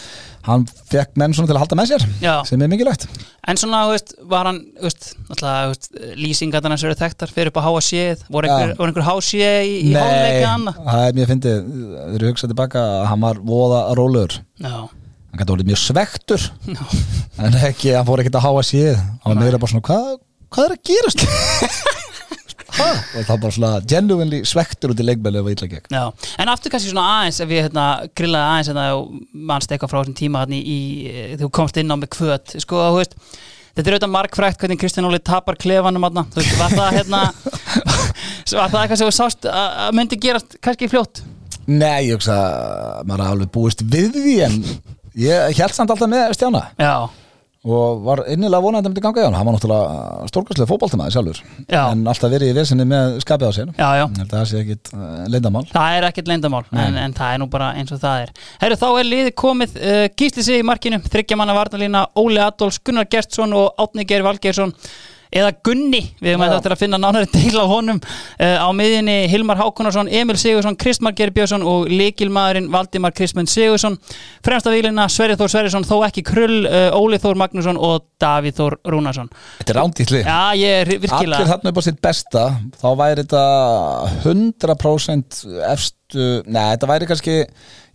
hann fekk menn svona til að halda með sér Já. sem er mikilvægt. En svona, hefst, var hann, hefst, alltaf, lýsingarnar hans eru þekktar fyrir upp á HSC voru einhver, HSC í, annað? það er mér fyndið þegar ég hugsa tilbaka að hann var voða rólegur. Já, hann gæti orðið mjög svektur já, en ekki, hann fór ekkert að háa séð hann var meira bara svona, hvað, hvað er að gerast? og það bara svona genuinely svektur út í leikmæli og illa gegn já. En aftur kannski svona aðeins, ef ég hérna, grillaði aðeins hérna, og mannst eitthvað frá þessum tíma hérna, í, í, þú komst inn á með kvöt, sko, þú veist, þetta er auðvitað margfrækt hvernig Kristján Óli tapar klefanum hérna, þú veist, var það hérna, var það eitthvað sem þú sást að myndi gerast kannski fljótt? Nei, ég hugsa að maður alveg búist við því en ég held samt alltaf með Stjána Já, og var innilega vonandi að myndi ganga í hann hann var náttúrulega stórkastlega fótboltamaður sjálfur Já. en alltaf verið í vesinni með skapið á sér já, já. Það sé ekkit uh, leindamál Það er ekkert leyndamál, en, en það er nú bara eins og það er. Herru, þá er liðið komið uh, Gísli sig í markinu, þryggja manna varnalína Óli Adolfs, Gunnar Gerstsson og Átni Geir Valgeirsson eða Gunni, við hefum Já. eftir að finna nánari deil á honum. Uh, á miðinni Hilmar Hákonarsson, Emil Sigursson Kristmar Geir Björnsson og líkilmaðurinn Valdimar Kristmund Sigursson fremsta výlina Sverri Þór Sverrisson, þó ekki krull uh, Óli Þór Magnússon og Davíð Þór Rúnarsson. Þetta er rándýtli Já, ég er Allir þarna upp á sitt besta þá væri þetta 100% efstu, neða þetta væri kannski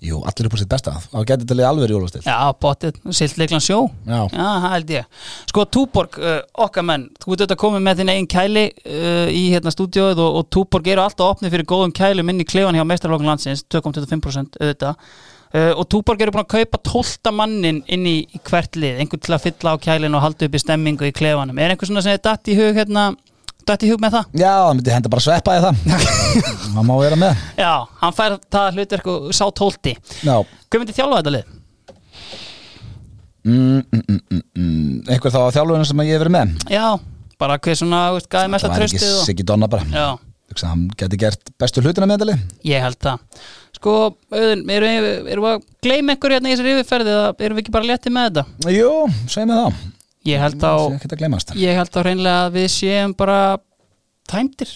jú, allir upp á sitt besta. Þá getur þetta liðið alveg jólastil Já, bóttið, siltleiklan sjó. Já. Já, það held ég. Sko, Túborg, uh, okkar menn Þú ert auðvitað komið með þinn eigin kæli uh, í hérna stúdíóið og, og Túborg eru alltaf opnið fyrir góðum kælum inn í klefan hjá meistarflokkan landsins 2,25% auðvitað. Uh, og Túborg eru búin að kaupa 12 mannin inn í, í hvert lið, einhvern til að fylla á kælinu og halda upp í stemmingu í klefanum. Er einhver svona sem er datt í hug hérna, datt í hug með það? Já, það myndi henda bara sveppa í það það má vera með Já, hann fær það hlutverk og sá 12 Já, Hvað myndi þjálfa þetta lið? mm, mm, mm, mm, mm. Einhver þá á þjálfurinn sem ég hef verið með Já, bara hver svona, veist, gæði mest Það að var ekki tröstið og... Siggi Donna bara Já, Hugsa, Hann geti gert bestu hlutina með þetta lið. ég held það Sko, auðvitað, erum við erum við að gleyma einhverju hérna í þessari yfirferði eða erum við ekki bara létti með þetta? Jú, segjum við það Ég held á, ég held á hreinlega að við séum bara tæmdir.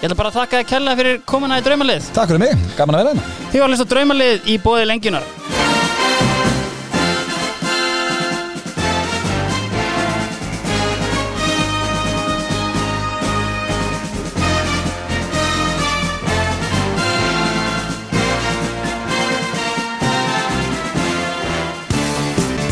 Ég bara að þakka þér kærlega fyrir komuna í draumalið. Takk fyrir mig, gaman að vera hérna. Þið var að lista draumalið í bóði lengjunar